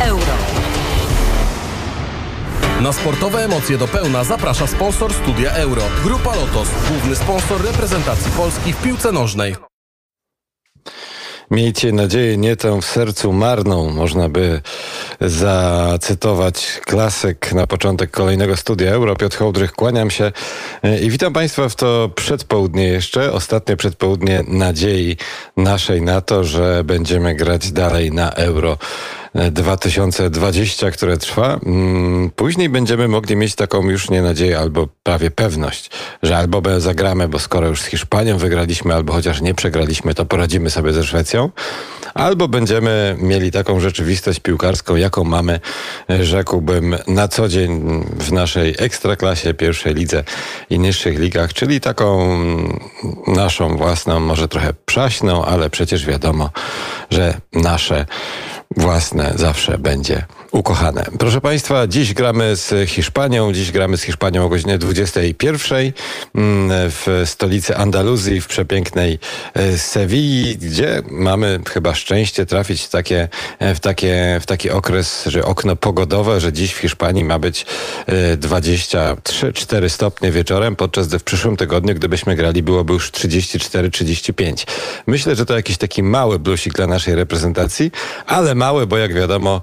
euro. Na sportowe emocje do pełna zaprasza sponsor Studia Euro. Grupa Lotos, główny sponsor reprezentacji Polski w piłce nożnej. Miejcie nadzieję nie tę w sercu marną, można by zacytować klasyk na początek kolejnego studia Euro. Piotr Hołdrych, kłaniam się i witam Państwa w to przedpołudnie jeszcze, ostatnie przedpołudnie nadziei naszej na to, że będziemy grać dalej na Euro. 2020, które trwa. Mm, później będziemy mogli mieć taką już nie nadzieję, albo prawie pewność, że albo zagramy, bo skoro już z Hiszpanią wygraliśmy, albo chociaż nie przegraliśmy, to poradzimy sobie ze Szwecją, albo będziemy mieli taką rzeczywistość piłkarską, jaką mamy, rzekłbym, na co dzień w naszej ekstraklasie, pierwszej lidze i niższych ligach, czyli taką naszą własną, może trochę przaśną, ale przecież wiadomo, że nasze własne zawsze będzie ukochane. Proszę Państwa, dziś gramy z Hiszpanią. Dziś gramy z Hiszpanią o godzinie 21 mm, w stolicy Andaluzji, w przepięknej e, Sewilli, gdzie mamy chyba szczęście trafić w, takie, e, w, takie, w taki okres, że okno pogodowe, że dziś w Hiszpanii ma być 23-4 e, stopnie wieczorem, podczas gdy w przyszłym tygodniu, gdybyśmy grali, byłoby już 34-35. Myślę, że to jakiś taki mały blusik dla naszej reprezentacji, ale mały, bo jak wiadomo,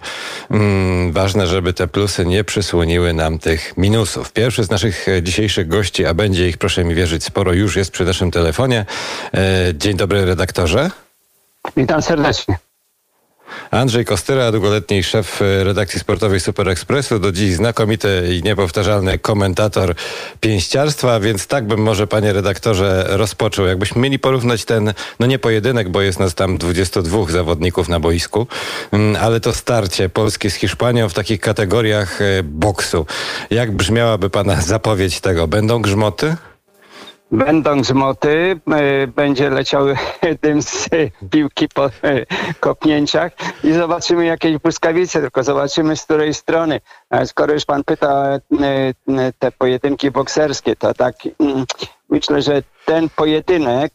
mm, ważne, żeby te plusy nie przysłoniły nam tych minusów. Pierwszy z naszych e, dzisiejszych gości, a będzie ich, proszę mi wierzyć, sporo już jest przy naszym telefonie. E, dzień dobry, redaktorze. Witam serdecznie. Andrzej Kostyra, długoletni szef e, redakcji sportowej Super Expressu, do dziś znakomity i niepowtarzalny komentator pięściarstwa, więc tak bym może, panie redaktorze, rozpoczął. Jakbyśmy mieli porównać ten, no nie pojedynek, bo jest nas tam 22 zawodników na boisku, mm, ale to starcie Polski z Hiszpanią w takich kategoriach e, boksu. Jak brzmiałaby pana zapowiedź tego? Będą grzmoty? Będą grzmoty, e, będzie leciał dym z piłki po e, kopnięciach i zobaczymy jakieś błyskawice, tylko zobaczymy z której strony. Skoro już pan pyta e, te pojedynki bokserskie, to tak mm, myślę, że ten pojedynek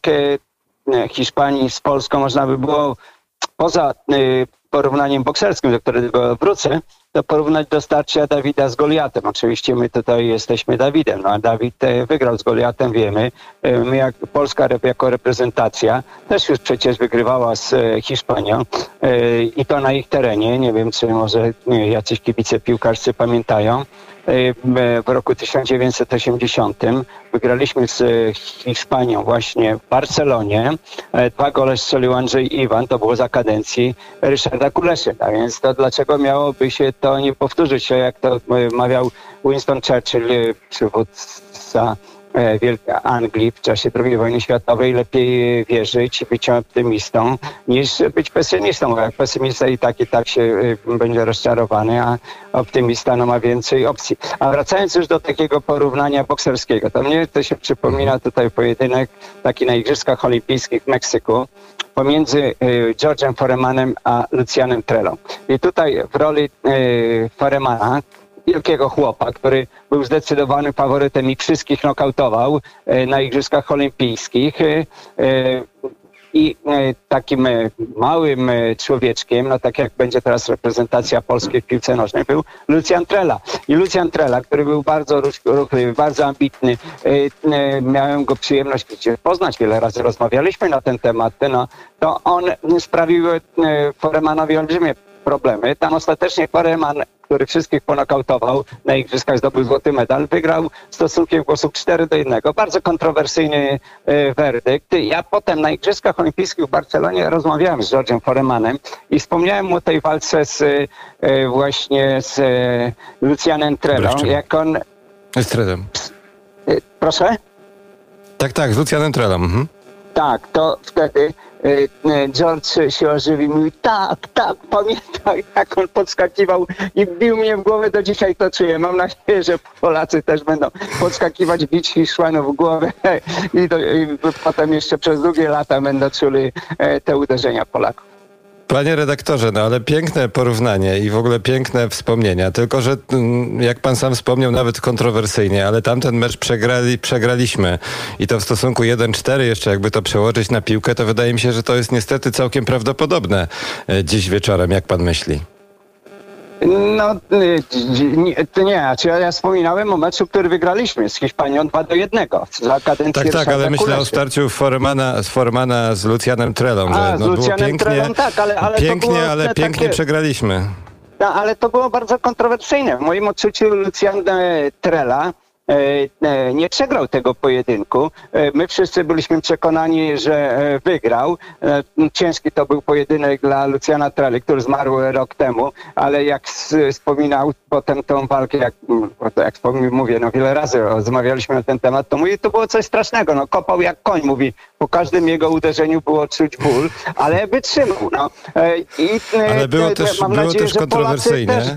Hiszpanii z Polską można by było poza porównaniem bokserskim, do którego wrócę, to porównać do starcia Dawida z Goliatem. Oczywiście my tutaj jesteśmy Dawidem, no a Dawid e, wygrał z Goliatem, wiemy. E, my jak Polska jako reprezentacja też już przecież wygrywała z e, Hiszpanią i to na ich terenie. Nie wiem, czy może jacyś kibice piłkarscy pamiętają. W roku 1980 wygraliśmy z Hiszpanią właśnie w Barcelonie. Dwa gole strzelił Andrzej Iwan, to było za kadencji Ryszarda Kuleszyna, więc to dlaczego miałoby się to nie powtórzyć jak to mawiał Winston Churchill, przywódca e, Wielkiej Anglii w czasie II wojny światowej lepiej wierzyć i być optymistą niż być pesymistą, bo jak pesymista i tak i tak się e, będzie rozczarowany, a optymista no, ma więcej opcji. A wracając już do takiego porównania bokserskiego, to mnie to się przypomina tutaj pojedynek taki na Igrzyskach Olimpijskich w Meksyku, pomiędzy y, George'em Foremanem a Lucianem Trelą. I tutaj w roli y, Foremana, wielkiego chłopa, który był zdecydowanym faworytem i wszystkich nokautował y, na Igrzyskach Olimpijskich i e, takim e, małym e, człowieczkiem, no tak jak będzie teraz reprezentacja polskiej w piłce nożnej, był Lucjan Trela. I Lucjan Trela, który był bardzo ruchliwy, bardzo ambitny, miałem go przyjemność poznać, wiele razy rozmawialiśmy na ten temat, no, to on sprawił Foremanowi olbrzymie problemy. Tam ostatecznie Foreman który wszystkich ponokautował, na igrzyskach zdobył złoty medal, wygrał stosunkiem głosów 4 do 1. Bardzo kontrowersyjny e, werdykt. Ja potem na Igrzyskach Olimpijskich w Barcelonie rozmawiałem z George'em Foremanem i wspomniałem mu o tej walce z, e, właśnie z e, Lucianem Trelą, jak on... Z Trelem. Proszę? Tak, tak, z Lucianem Trelą. Mhm. Tak, to wtedy George się ożywił mówi, tak, tak, pamiętam jak on podskakiwał i bił mnie w głowę, do dzisiaj to czuję. Mam nadzieję, że Polacy też będą podskakiwać, bić Hiszpanów w głowę i, i potem jeszcze przez długie lata będą czuli e, te uderzenia Polaków. Panie redaktorze, no ale piękne porównanie i w ogóle piękne wspomnienia, tylko że mm, jak pan sam wspomniał, nawet kontrowersyjnie, ale tamten mecz przegrali, przegraliśmy i to w stosunku 1-4 jeszcze jakby to przełożyć na piłkę, to wydaje mi się, że to jest niestety całkiem prawdopodobne e, dziś wieczorem, jak pan myśli? No, y, nie, nie, ja, wspominałem o meczu, który wygraliśmy z Hiszpanią 2 do 1 za kadencji Tak, tak, ale myślę o starciu Formana, z Formana z Lucjanem Trelą, A, że z no, było pięknie, Trelą, tak, ale- ale pięknie, było ale pięknie takie- przegraliśmy. No, ale to było bardzo kontrowersyjne. W moim odczuciu Lucjan e, Trela nie przegrał tego pojedynku. E, My wszyscy byliśmy przekonani, że e, wygrał. E, Ciężki to był pojedynek dla Lucjana Treli, który zmarł rok temu, ale jak wspominał potem tą walkę, jak, mm, jak mówię, no wiele razy rozmawialiśmy na ten temat, to mówi, to było coś strasznego. No, kopał jak koń, mówi. Po każdym jego uderzeniu było czuć ból, ale wytrzymał. No. E, I, e, Ale było e, też, mam było nadzieję, też kontrowersyjnie. Też,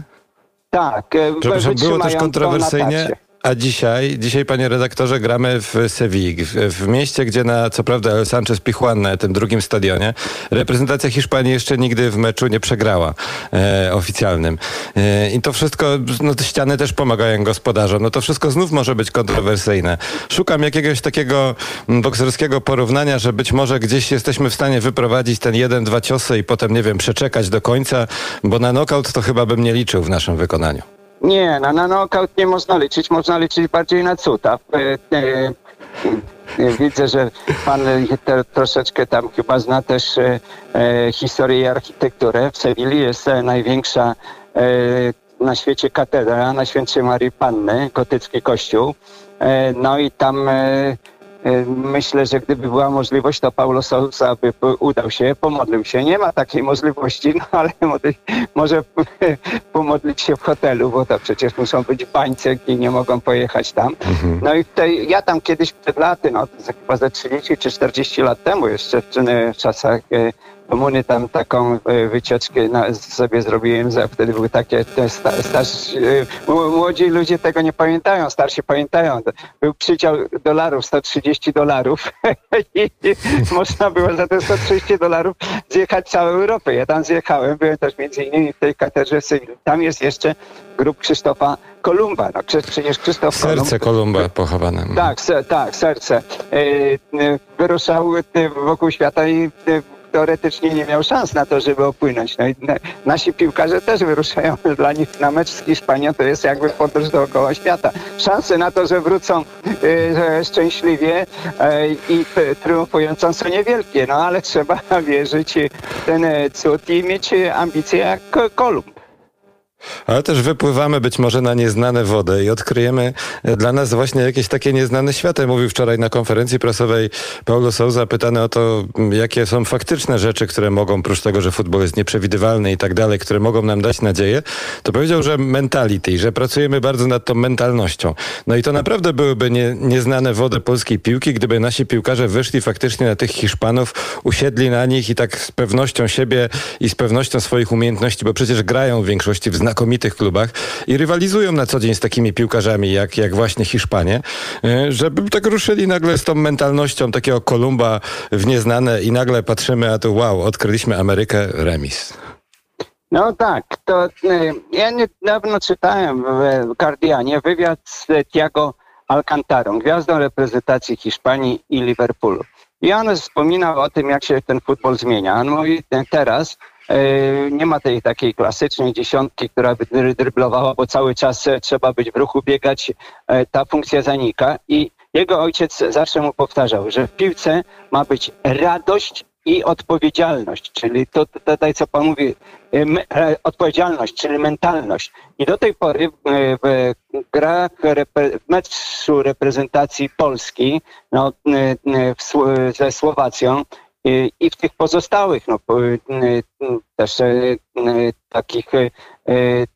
tak, e, było też kontrowersyjnie. A dzisiaj, dzisiaj, panie redaktorze, gramy w Sewilli, w, w mieście, gdzie na, co prawda, El Sanchez Pijuan, na tym drugim stadionie, reprezentacja Hiszpanii jeszcze nigdy w meczu nie przegrała e, oficjalnym. E, I to wszystko, no te ściany też pomagają gospodarzom, no to wszystko znów może być kontrowersyjne. Szukam jakiegoś takiego bokserskiego porównania, że być może gdzieś jesteśmy w stanie wyprowadzić ten jeden, dwa ciosy i potem, nie wiem, przeczekać do końca, bo na knockout to chyba bym nie liczył w naszym wykonaniu. Nie, na, na knockout nie można liczyć, można liczyć bardziej na cuda. E, e, e, Widzę, że pan troszeczkę tam chyba zna też historię i architekturę. W Sewilli jest największa na świecie katedra na Świętej Marii Panny, gotycki kościół. No i tam myślę, że gdyby była możliwość, to Paulo Sousa by udał się, pomodlił się. Nie ma takiej możliwości, no ale może pomodlić się w hotelu, bo to przecież muszą być bańce i nie mogą pojechać tam. No i tej, ja tam kiedyś przed laty, no chyba ze 30 czy 40 lat temu jeszcze w, w czasach komuny tam taką e, wycieczkę na, sobie zrobiłem, za, wtedy były takie te sta, starsi, e, młodzi ludzie tego nie pamiętają, starsi pamiętają. Był przydział dolarów, 130 dolarów i można było za te 130 dolarów zjechać całą Europę. Ja tam zjechałem, byłem też między innymi w tej katedrze Sewilli. Tam jest jeszcze grób Krzysztofa Kolumba. No, przecież Krzysztof Serce Kolumb, Kolumba pochowane. tak, se, tak, serce. E, wyruszał wokół świata i teoretycznie nie miał szans na to, żeby opłynąć. No i na, nasi piłkarze też wyruszają. Dla nich na mecz z Hiszpanią to jest jakby podróż dookoła świata. Szanse na to, że wrócą że szczęśliwie e, i t- triumfująco są niewielkie. No ale trzeba wierzyć w ten cud i mieć ambicje jak Ko- Kolumb. Ale też wypływamy być może na nieznane wody i odkryjemy e, dla nas właśnie jakieś takie nieznane światy. Mówił wczoraj na konferencji prasowej Paulo Souza, pytany o to, jakie są faktyczne rzeczy, które mogą, prócz tego, że futbol jest nieprzewidywalny i tak dalej, które mogą nam dać nadzieję, to powiedział, że mentality, że pracujemy bardzo nad tą mentalnością. No i to naprawdę byłyby nie, nieznane wody polskiej piłki, gdyby nasi piłkarze wyszli faktycznie na tych Hiszpanów, usiedli na nich i tak z pewnością siebie i z pewnością swoich umiejętności, bo przecież grają w większości w znakomitych klubach i rywalizują na co dzień z takimi piłkarzami jak, jak właśnie Hiszpanie, e, żeby tak ruszyli nagle z tą mentalnością takiego Kolumba w nieznane i nagle patrzymy, a tu wow, odkryliśmy Amerykę, remis. No tak, to e, ja niedawno czytałem w Guardianie wywiad z Thiago Alcantarą, gwiazdą reprezentacji Hiszpanii i Liverpoolu. I on wspominał o tym, jak się ten futbol zmienia. On mówi, e, teraz nie ma tej takiej klasycznej dziesiątki, która by dry- dryblowała, bo cały czas e, trzeba być w ruchu, biegać, e, ta funkcja zanika. I jego ojciec zawsze mu powtarzał, że w piłce ma być radość i odpowiedzialność, czyli to tutaj, co pan mówi, e, odpowiedzialność, czyli mentalność. I do tej pory w, grach, w meczu reprezentacji Polski no, ze Słowacją i w tych pozostałych, no, e, e, też takich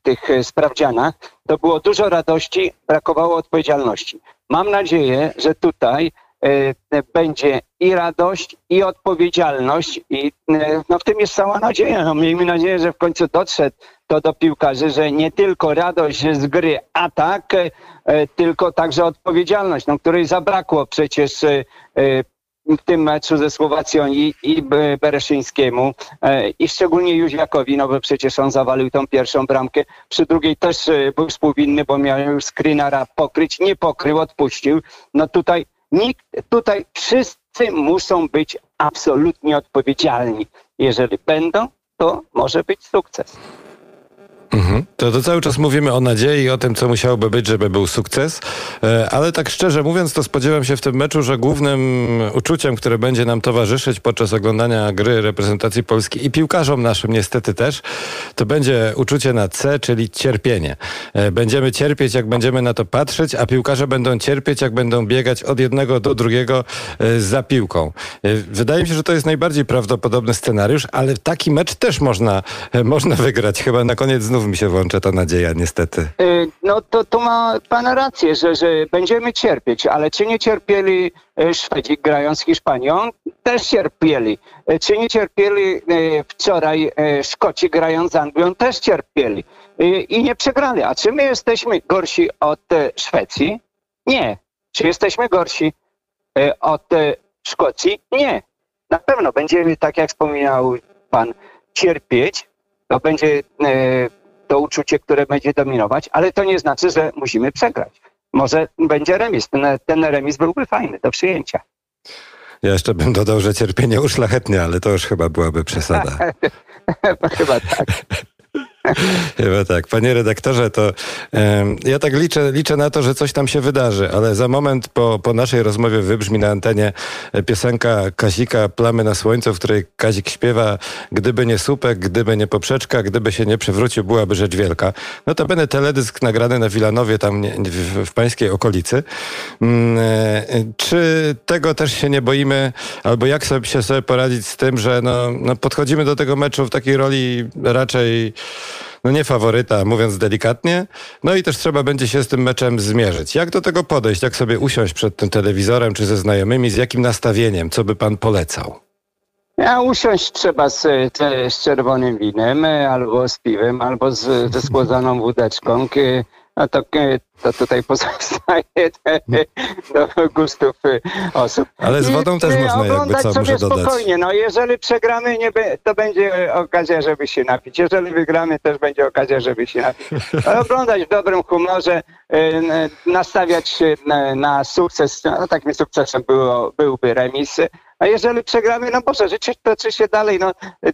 tych sprawdzianach, to było dużo radości, brakowało odpowiedzialności. Mam nadzieję, że tutaj będzie i radość, i odpowiedzialność i no, w tym jest cała nadzieja. No, miejmy nadzieję, że w końcu dotrzedł to do piłkarzy, że nie tylko radość z gry, atak, tylko także odpowiedzialność, no, której zabrakło przecież w tym meczu ze Słowacją i, i Be- Bereszyńskiemu e, i szczególnie Jóźwiakowi, no bo przecież on zawalił tą pierwszą bramkę. Przy drugiej też e, był współwinny, bo miał już screenera pokryć, nie pokrył, odpuścił. No tutaj nikt, tutaj wszyscy muszą być absolutnie odpowiedzialni. Jeżeli będą, to może być sukces. Mhm. To, to cały czas mówimy o nadziei i o tym, co musiałoby być, żeby był sukces, e, ale tak szczerze mówiąc, to spodziewam się w tym meczu, że głównym uczuciem, które będzie nam towarzyszyć podczas oglądania gry reprezentacji Polski i piłkarzom naszym niestety też, to będzie uczucie na C, czyli cierpienie. E, będziemy cierpieć, jak będziemy na to patrzeć, a piłkarze będą cierpieć, jak będą biegać od jednego do drugiego e, za piłką. Wydaje mi się, że to jest najbardziej prawdopodobny scenariusz, ale taki mecz też można, można wygrać. Chyba na koniec znów mi się włącza ta nadzieja, niestety. Y, no to, to ma pan rację, że, że będziemy cierpieć, ale czy nie cierpieli y, Szwedzi grając z Hiszpanią? Też cierpieli. Y, czy nie cierpieli wczoraj Szkoci grając z Anglią? Też cierpieli. I nie przegrali. A czy my jesteśmy gorsi od Szwecji? Nie. Czy jesteśmy gorsi od Szkocji? Nie. Na pewno będziemy, tak jak wspominał pan, cierpieć. To będzie to uczucie, które będzie dominować, ale to nie znaczy, że musimy przegrać. Może będzie remis. Ten, ten remis byłby fajny do przyjęcia. Ja jeszcze bym dodał, że cierpienie uszlachetnie, ale to już chyba byłaby przesada. chyba tak. Chyba tak. Panie redaktorze, to um, ja tak liczę, liczę na to, że coś tam się wydarzy, ale za moment po, po naszej rozmowie wybrzmi na antenie piosenka Kazika Plamy na słońcu, w której Kazik śpiewa gdyby nie słupek, gdyby nie poprzeczka, gdyby się nie przewrócił, byłaby rzecz wielka. No to będę teledysk nagrany na Wilanowie, tam w, w pańskiej okolicy. Um, czy tego też się nie boimy, albo jak sobie się sobie poradzić z tym, że no, no podchodzimy do tego meczu w takiej roli raczej no nie faworyta, mówiąc delikatnie. No i też trzeba będzie się z tym meczem zmierzyć. Jak do tego podejść? Jak sobie usiąść przed tym telewizorem czy ze znajomymi? Z jakim nastawieniem? Co by pan polecał? Ja usiąść trzeba z, z czerwonym winem, albo z piwem, albo z, ze skłodaną wódeczką no to, to tutaj pozostaje do gustów y, osób. Ale z wodą I, też można jakby co sobie dodać. spokojnie. No jeżeli przegramy, nie be, to będzie okazja, żeby się napić. Jeżeli wygramy, też będzie okazja, żeby się napić. Oglądać w dobrym humorze, nastawiać się na, na sukces. No, takim sukcesem było, byłby remis. A jeżeli przegramy, no Boże, życie toczy się dalej. No,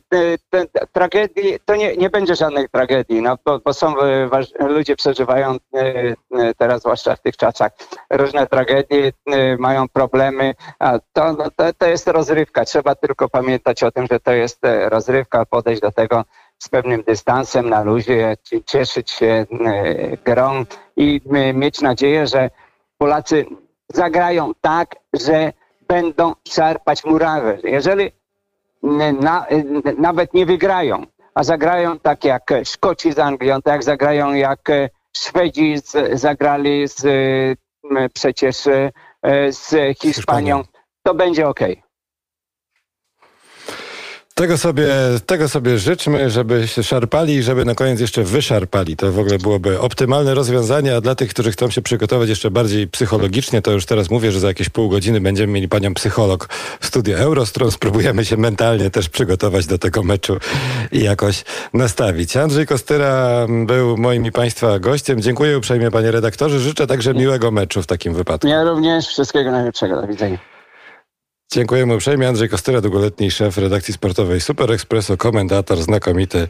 te, te, tragedii, to nie, nie będzie żadnej tragedii, no, bo, bo są e, ludzie przeżywają e, e, teraz, zwłaszcza w tych czasach, różne tragedie, mają problemy. A to, no, to, to jest rozrywka. Trzeba tylko pamiętać o tym, że to jest rozrywka, podejść do tego z pewnym dystansem na luzie, cieszyć się grą i mieć nadzieję, że Polacy zagrają tak, że będą szarpać murawę. Jeżeli na, nawet nie wygrają, a zagrają tak jak Szkoci z Anglią, tak jak zagrają jak Szwedzi z, zagrali z, przecież z Hiszpanią, to będzie ok. Tego sobie, tego sobie życzmy, żeby się szarpali i żeby na koniec jeszcze wyszarpali. To w ogóle byłoby optymalne rozwiązanie, a dla tych, którzy chcą się przygotować jeszcze bardziej psychologicznie, to już teraz mówię, że za jakieś pół godziny będziemy mieli panią psycholog w studiu Euro, z którą spróbujemy się mentalnie też przygotować do tego meczu i jakoś nastawić. Andrzej Kostyra był moim i państwa gościem. Dziękuję uprzejmie panie redaktorze. Życzę także miłego meczu w takim wypadku. Ja również. Wszystkiego najlepszego. Do widzenia. Dziękujemy uprzejmie. Andrzej Kostyra, długoletni szef redakcji sportowej Super Expresso, komentator znakomity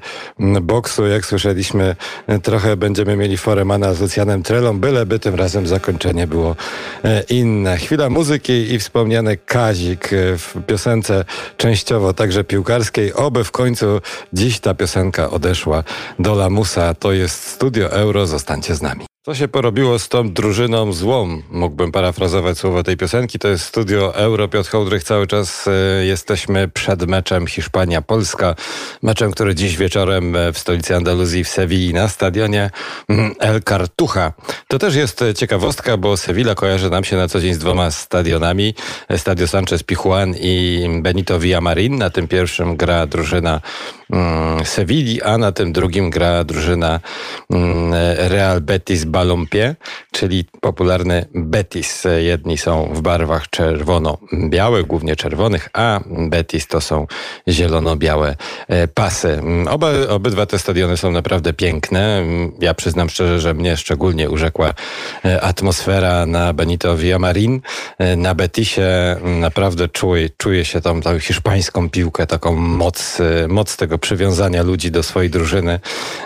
boksu. Jak słyszeliśmy, trochę będziemy mieli foremana z Lucjanem Trelą, byleby tym razem zakończenie było e, inne. Chwila muzyki i wspomniany Kazik w piosence częściowo także piłkarskiej. Oby w końcu dziś ta piosenka odeszła do lamusa. To jest Studio Euro. Zostańcie z nami. Co się porobiło z tą drużyną złą? Mógłbym parafrazować słowo tej piosenki. To jest studio Euro. Piotr Hołdrych. Cały czas y, jesteśmy przed meczem Hiszpania-Polska. Meczem, który dziś wieczorem e, w stolicy Andaluzji w Sewilli na stadionie mm, El Cartuja. To też jest ciekawostka, bo Sevilla kojarzy nam się na co dzień z dwoma stadionami. Stadio Sanchez Pijuan i Benito Villamarin. Na tym pierwszym gra drużyna Sewilli, a na tym drugim gra drużyna mm, Real Betis Balompie, czyli popularny Betis. Jedni są w barwach czerwono-białych, głównie czerwonych, a Betis to są zielono-białe e, pasy. Oba, obydwa te stadiony są naprawdę piękne. Ja przyznam szczerze, że mnie szczególnie urzekła e, atmosfera na Benito Villamarin. E, na Betisie naprawdę czuję, czuję się tam tą hiszpańską piłkę, taką moc, moc tego przywiązania ludzi do swojej drużyny,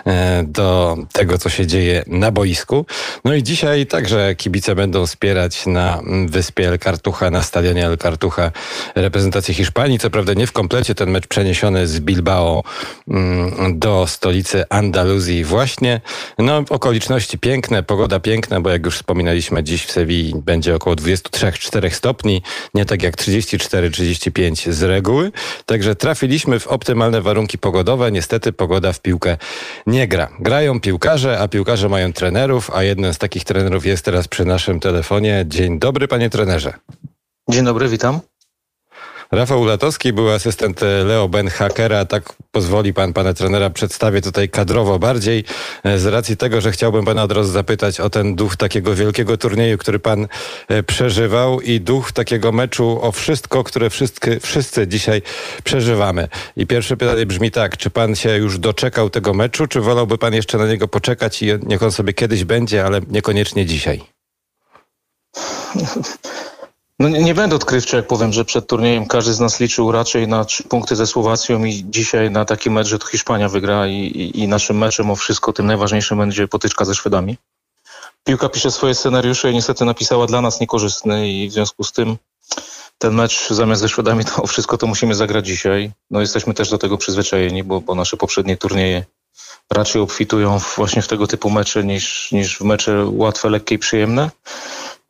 e, do tego, co się dzieje na boisku. No i dzisiaj także kibice będą wspierać na wyspie El Cartuja, na stadionie El Cartuja reprezentację Hiszpanii. Co prawda nie w komplecie ten mecz przeniesiony z Bilbao mm, do stolicy Andaluzji właśnie. No okoliczności piękne, pogoda piękna, bo jak już wspominaliśmy, dziś w Sewilli będzie około 23-4 stopni, nie tak jak 34-35 z reguły. Także trafiliśmy w optymalne warunki pogodowe. Niestety pogoda w piłkę nie gra. Grają piłkarze, a piłkarze mają trenerów, a jeden z takich trenerów jest teraz przy naszym telefonie. Dzień dobry, panie trenerze. Dzień dobry, witam. Rafał Latowski był asystent Leo Ben Hakera. Tak pozwoli pan pana trenera przedstawię tutaj kadrowo bardziej e, z racji tego, że chciałbym pana od razu zapytać o ten duch takiego wielkiego turnieju, który pan e, przeżywał i duch takiego meczu o wszystko, które wszyscy, wszyscy dzisiaj przeżywamy. I pierwsze pytanie brzmi tak, czy pan się już doczekał tego meczu, czy wolałby pan jeszcze na niego poczekać i niech on sobie kiedyś będzie, ale niekoniecznie dzisiaj? No nie, nie, będę odkrywczy, jak powiem, że przed turniejem każdy z nas liczył raczej na trzy punkty ze Słowacją i dzisiaj na taki mecz, że to Hiszpania wygra i, i, i naszym meczem o wszystko, tym najważniejszym będzie potyczka ze Szwedami. Piłka pisze swoje scenariusze i niestety napisała dla nas niekorzystny i w związku z tym ten mecz zamiast ze Szwedami to o wszystko to musimy zagrać dzisiaj. No jesteśmy też do tego przyzwyczajeni, bo, bo nasze poprzednie turnieje raczej obfitują właśnie w tego typu mecze niż, niż w mecze łatwe, lekkie i przyjemne.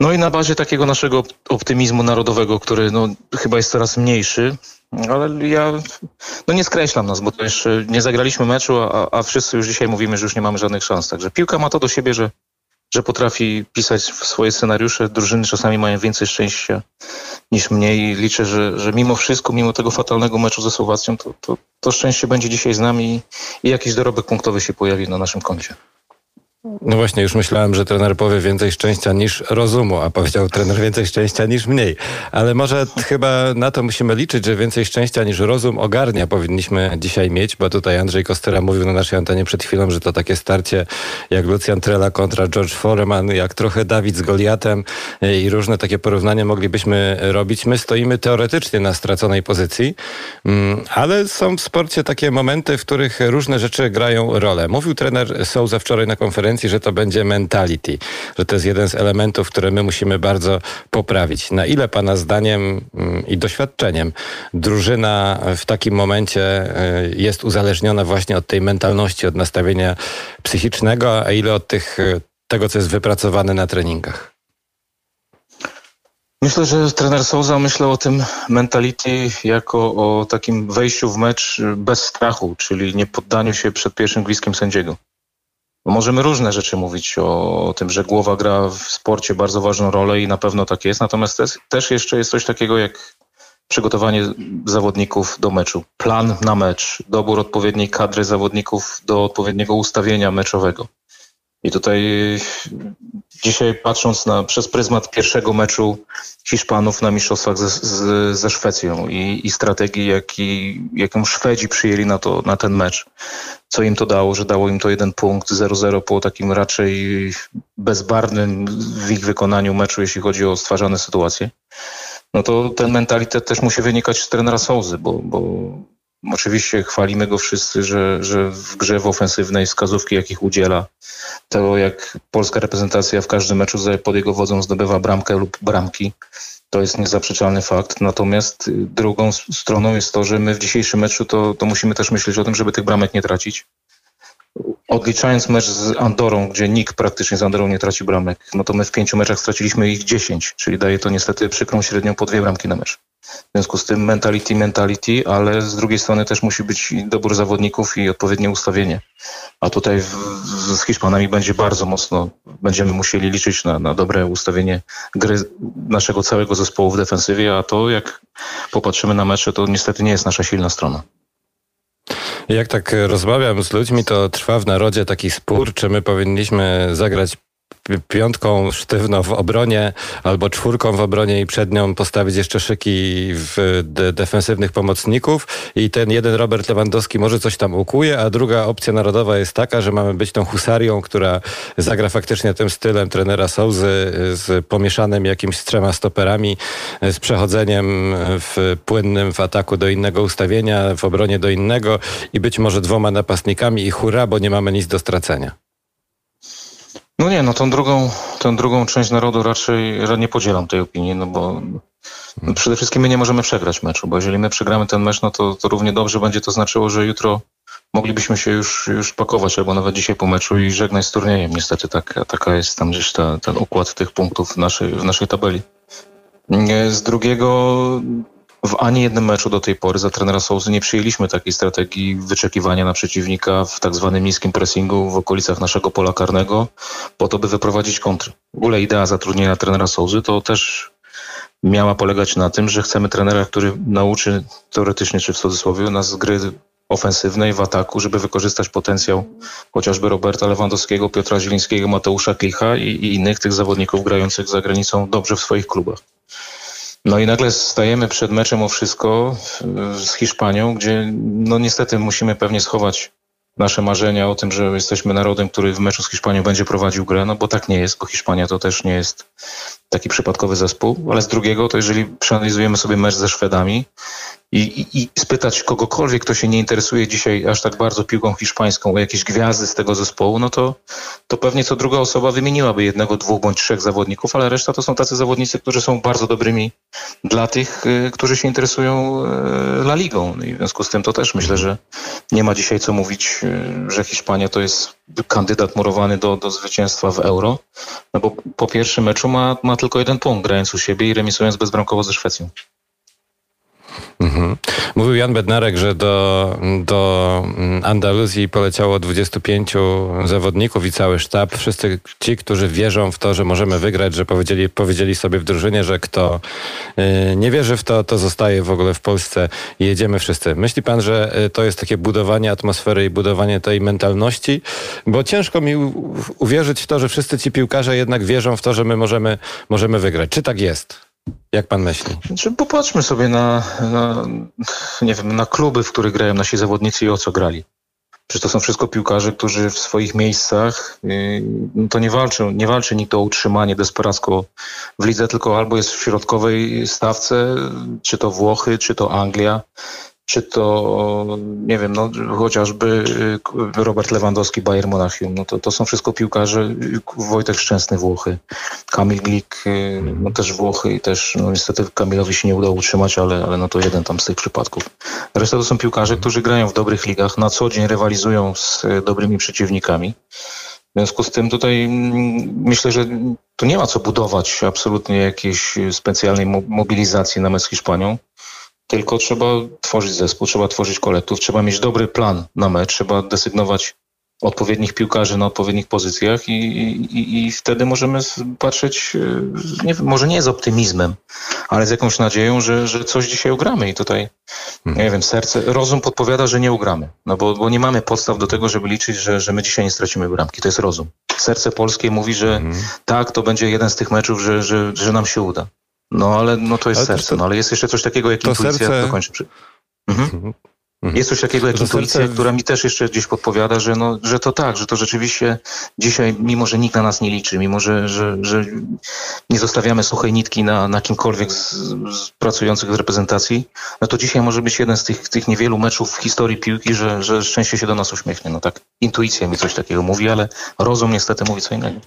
No i na bazie takiego naszego optymizmu narodowego, który no, chyba jest coraz mniejszy, ale ja no nie skreślam nas, bo jeszcze nie zagraliśmy meczu, a, a wszyscy już dzisiaj mówimy, że już nie mamy żadnych szans. Także piłka ma to do siebie, że, że potrafi pisać swoje scenariusze. Drużyny czasami mają więcej szczęścia niż mniej. Liczę, że, że mimo wszystko, mimo tego fatalnego meczu ze Słowacją, to, to, to szczęście będzie dzisiaj z nami i jakiś dorobek punktowy się pojawi na naszym koncie. No właśnie, już myślałem, że trener powie więcej szczęścia niż rozumu, a powiedział trener więcej szczęścia niż mniej. Ale może chyba na to musimy liczyć, że więcej szczęścia niż rozum ogarnia powinniśmy dzisiaj mieć, bo tutaj Andrzej Kostera mówił na naszej antenie przed chwilą, że to takie starcie jak Lucian Trela kontra George Foreman, jak trochę Dawid z Goliatem e, i różne takie porównania moglibyśmy robić. My stoimy teoretycznie na straconej pozycji, mm, ale są w sporcie takie momenty, w których różne rzeczy grają rolę. Mówił trener Souza wczoraj na konferencji, konferencji, że to będzie mentality, że to jest jeden z elementów, które my musimy bardzo poprawić. Na ile Pana zdaniem mm, i doświadczeniem drużyna w takim momencie e, jest uzależniona właśnie od tej mentalności, od nastawienia psychicznego, a ile od tych, e, tego, co jest wypracowane na treningach? Myślę, że trener Souza myślał o tym mentality jako o takim wejściu w mecz bez strachu, czyli nie poddaniu się przed pierwszym gwizdkiem sędziego. Możemy różne rzeczy mówić o, tym, że głowa gra w sporcie bardzo ważną rolę i na pewno tak jest. Natomiast też jeszcze jest coś takiego jak przygotowanie zawodników do meczu, plan na mecz, dobór odpowiedniej kadry zawodników do odpowiedniego ustawienia meczowego. I tutaj dzisiaj patrząc na, przez pryzmat pierwszego meczu Hiszpanów na mistrzostwach ze, z, ze Szwecją i, i strategii, jaki, jaką Szwedzi przyjęli na, to, na ten mecz, co im to dało, że dało im to jeden punkt 0-0 po takim raczej bezbarwnym w ich wykonaniu meczu, jeśli chodzi o stwarzane sytuacje, no to ten mentalitet też musi wynikać z trenera Souzy, bo, bo Oczywiście chwalimy go wszyscy, że, że w grze w ofensywnej wskazówki, jakich udziela, to jak polska reprezentacja w każdym meczu pod jego wodzą zdobywa bramkę lub bramki, to jest niezaprzeczalny fakt. Natomiast drugą stroną jest to, że my w dzisiejszym meczu to, to musimy też myśleć o tym, żeby tych bramek nie tracić. Odliczając mecz z Andorą, gdzie nikt praktycznie z Andorą nie traci bramek, no to my w pięciu meczach straciliśmy ich dziesięć, czyli daje to niestety przykrą średnią po dwie bramki na mecz. W związku z tym mentality, mentality, ale z drugiej strony też musi być dobór zawodników i odpowiednie ustawienie. A tutaj w, z Hiszpanami będzie bardzo mocno, będziemy musieli liczyć na, na dobre ustawienie gry naszego całego zespołu w defensywie, a to jak popatrzymy na mecze, to niestety nie jest nasza silna strona. Jak tak rozmawiam z ludźmi, to trwa w narodzie taki spór, czy my powinniśmy zagrać piątką sztywno w obronie albo czwórką w obronie i przed nią postawić jeszcze szyki w de defensywnych pomocników i ten jeden Robert Lewandowski może coś tam ukuje, a druga opcja narodowa jest taka, że mamy być tą husarią, która zagra faktycznie tym stylem trenera Souzy z pomieszanym jakimś z trzema stoperami, z przechodzeniem w płynnym w ataku do innego ustawienia, w obronie do innego i być może dwoma napastnikami i hura, bo nie mamy nic do stracenia. No nie, no tą drugą, tą drugą część narodu raczej nie podzielam tej opinii, no bo no przede wszystkim my nie możemy przegrać meczu, bo jeżeli my przegramy ten mecz, no to, to równie dobrze będzie to znaczyło, że jutro moglibyśmy się już, już pakować, albo nawet dzisiaj po meczu i żegnać z turniejem. Niestety tak, taka jest tam gdzieś ta, ten układ tych punktów w naszej, w naszej tabeli. Z drugiego w ani jednym meczu do tej pory za trenera Sousy nie przyjęliśmy takiej strategii wyczekiwania na przeciwnika w tak zwanym niskim pressingu w okolicach naszego pola karnego, po to, by wyprowadzić kontry. W ogóle idea zatrudnienia trenera Sousy to też miała polegać na tym, że chcemy trenera, który nauczy teoretycznie czy w cudzysłowie nas gry ofensywnej w ataku, żeby wykorzystać potencjał chociażby Roberta Lewandowskiego, Piotra Zielińskiego, Mateusza Klicha i, i innych tych zawodników grających za granicą dobrze w swoich klubach. No i nagle stajemy przed meczem o wszystko z Hiszpanią, gdzie no niestety musimy pewnie schować nasze marzenia o tym, że jesteśmy narodem, który w meczu z Hiszpanią będzie prowadził grę, no bo tak nie jest, bo Hiszpania to też nie jest taki przypadkowy zespół, ale z drugiego to jeżeli przeanalizujemy sobie mecz ze Szwedami, i, i, i spytać kogokolwiek, kto się nie interesuje dzisiaj aż tak bardzo piłką hiszpańską, o jakieś gwiazdy z tego zespołu, no to, to pewnie co druga osoba wymieniłaby jednego, dwóch bądź trzech zawodników, ale reszta to są tacy zawodnicy, którzy są bardzo dobrymi dla tych, y, którzy się interesują y, La Ligą. No I w związku z tym to też myślę, że nie ma dzisiaj co mówić, y, że Hiszpania to jest kandydat murowany do, do zwycięstwa w Euro, no bo po pierwszym meczu ma, ma tylko jeden punkt, grając u siebie i remisując bezbramkowo ze Szwecją. Mhm. Mówił Jan Bednarek, że do, do Andaluzji poleciało 25 zawodników i cały sztab. Wszyscy ci, którzy wierzą w to, że możemy wygrać, że powiedzieli, powiedzieli sobie w drużynie, że kto y, nie wierzy w to, to zostaje w ogóle w Polsce i jedziemy wszyscy. Myśli pan, że y, to jest takie budowanie atmosfery i budowanie tej mentalności? Bo ciężko mi uwierzyć w to, że wszyscy ci piłkarze jednak wierzą w to, że my możemy, możemy wygrać. Czy tak jest? Jak pan myśli? Znaczy, popatrzmy sobie na, na, nie wiem, na kluby, w których grają nasi zawodnicy i o co grali. Przecież to są wszystko piłkarze, którzy w swoich miejscach yy, to nie walczą, nie walczy nikt o utrzymanie desperacko w lidze, tylko albo jest w środkowej stawce, czy to Włochy, czy to Anglia, czy to, nie wiem, no, chociażby y, Robert Lewandowski, Bayern Monachium, no to, to są wszystko piłkarze, y, Wojtek Szczęsny Włochy, Kamil Glik, y, no też Włochy i też, no niestety Kamilowi się nie udało utrzymać, ale, ale no to jeden tam z tych przypadków. Reszta to są piłkarze, którzy grają w dobrych ligach, na co dzień rywalizują z dobrymi przeciwnikami. W związku z tym tutaj mm, myślę, że tu nie ma co budować absolutnie jakiejś specjalnej mobilizacji na mecz z Hiszpanią. Tylko trzeba tworzyć zespół, trzeba tworzyć kolektów, trzeba mieć dobry plan na mecz, trzeba desygnować odpowiednich piłkarzy na odpowiednich pozycjach i, i, i wtedy możemy patrzeć, e, nie może nie z optymizmem, ale z jakąś nadzieją, że, że coś dzisiaj ugramy i tutaj, hmm. nie wiem, serce, rozum podpowiada, że nie ugramy, no bo, bo nie mamy podstaw do tego, żeby liczyć, że, że my dzisiaj nie stracimy bramki, to jest rozum. Serce polskie mówi, że hmm. tak, to będzie jeden z tych meczów, że, że, że nam się uda. No ale no to jest ale serce, to, no ale jest jeszcze coś takiego jak intuicja. Serce... Dokończę. Przy... Mhm. mhm. Mhm. Jest coś takiego jak to intuicja, serce... która mi też jeszcze gdzieś podpowiada, że, no, że to tak, że to rzeczywiście dzisiaj, mimo że nikt na nas nie liczy, mimo że, że, że nie zostawiamy suchej nitki na, na kimkolwiek z, z pracujących w reprezentacji, no to dzisiaj może być jeden z tych, tych niewielu meczów w historii piłki, że, że szczęście się do nas uśmiechnie. No tak, intuicja mi coś takiego mówi, ale rozum niestety mówi co innego.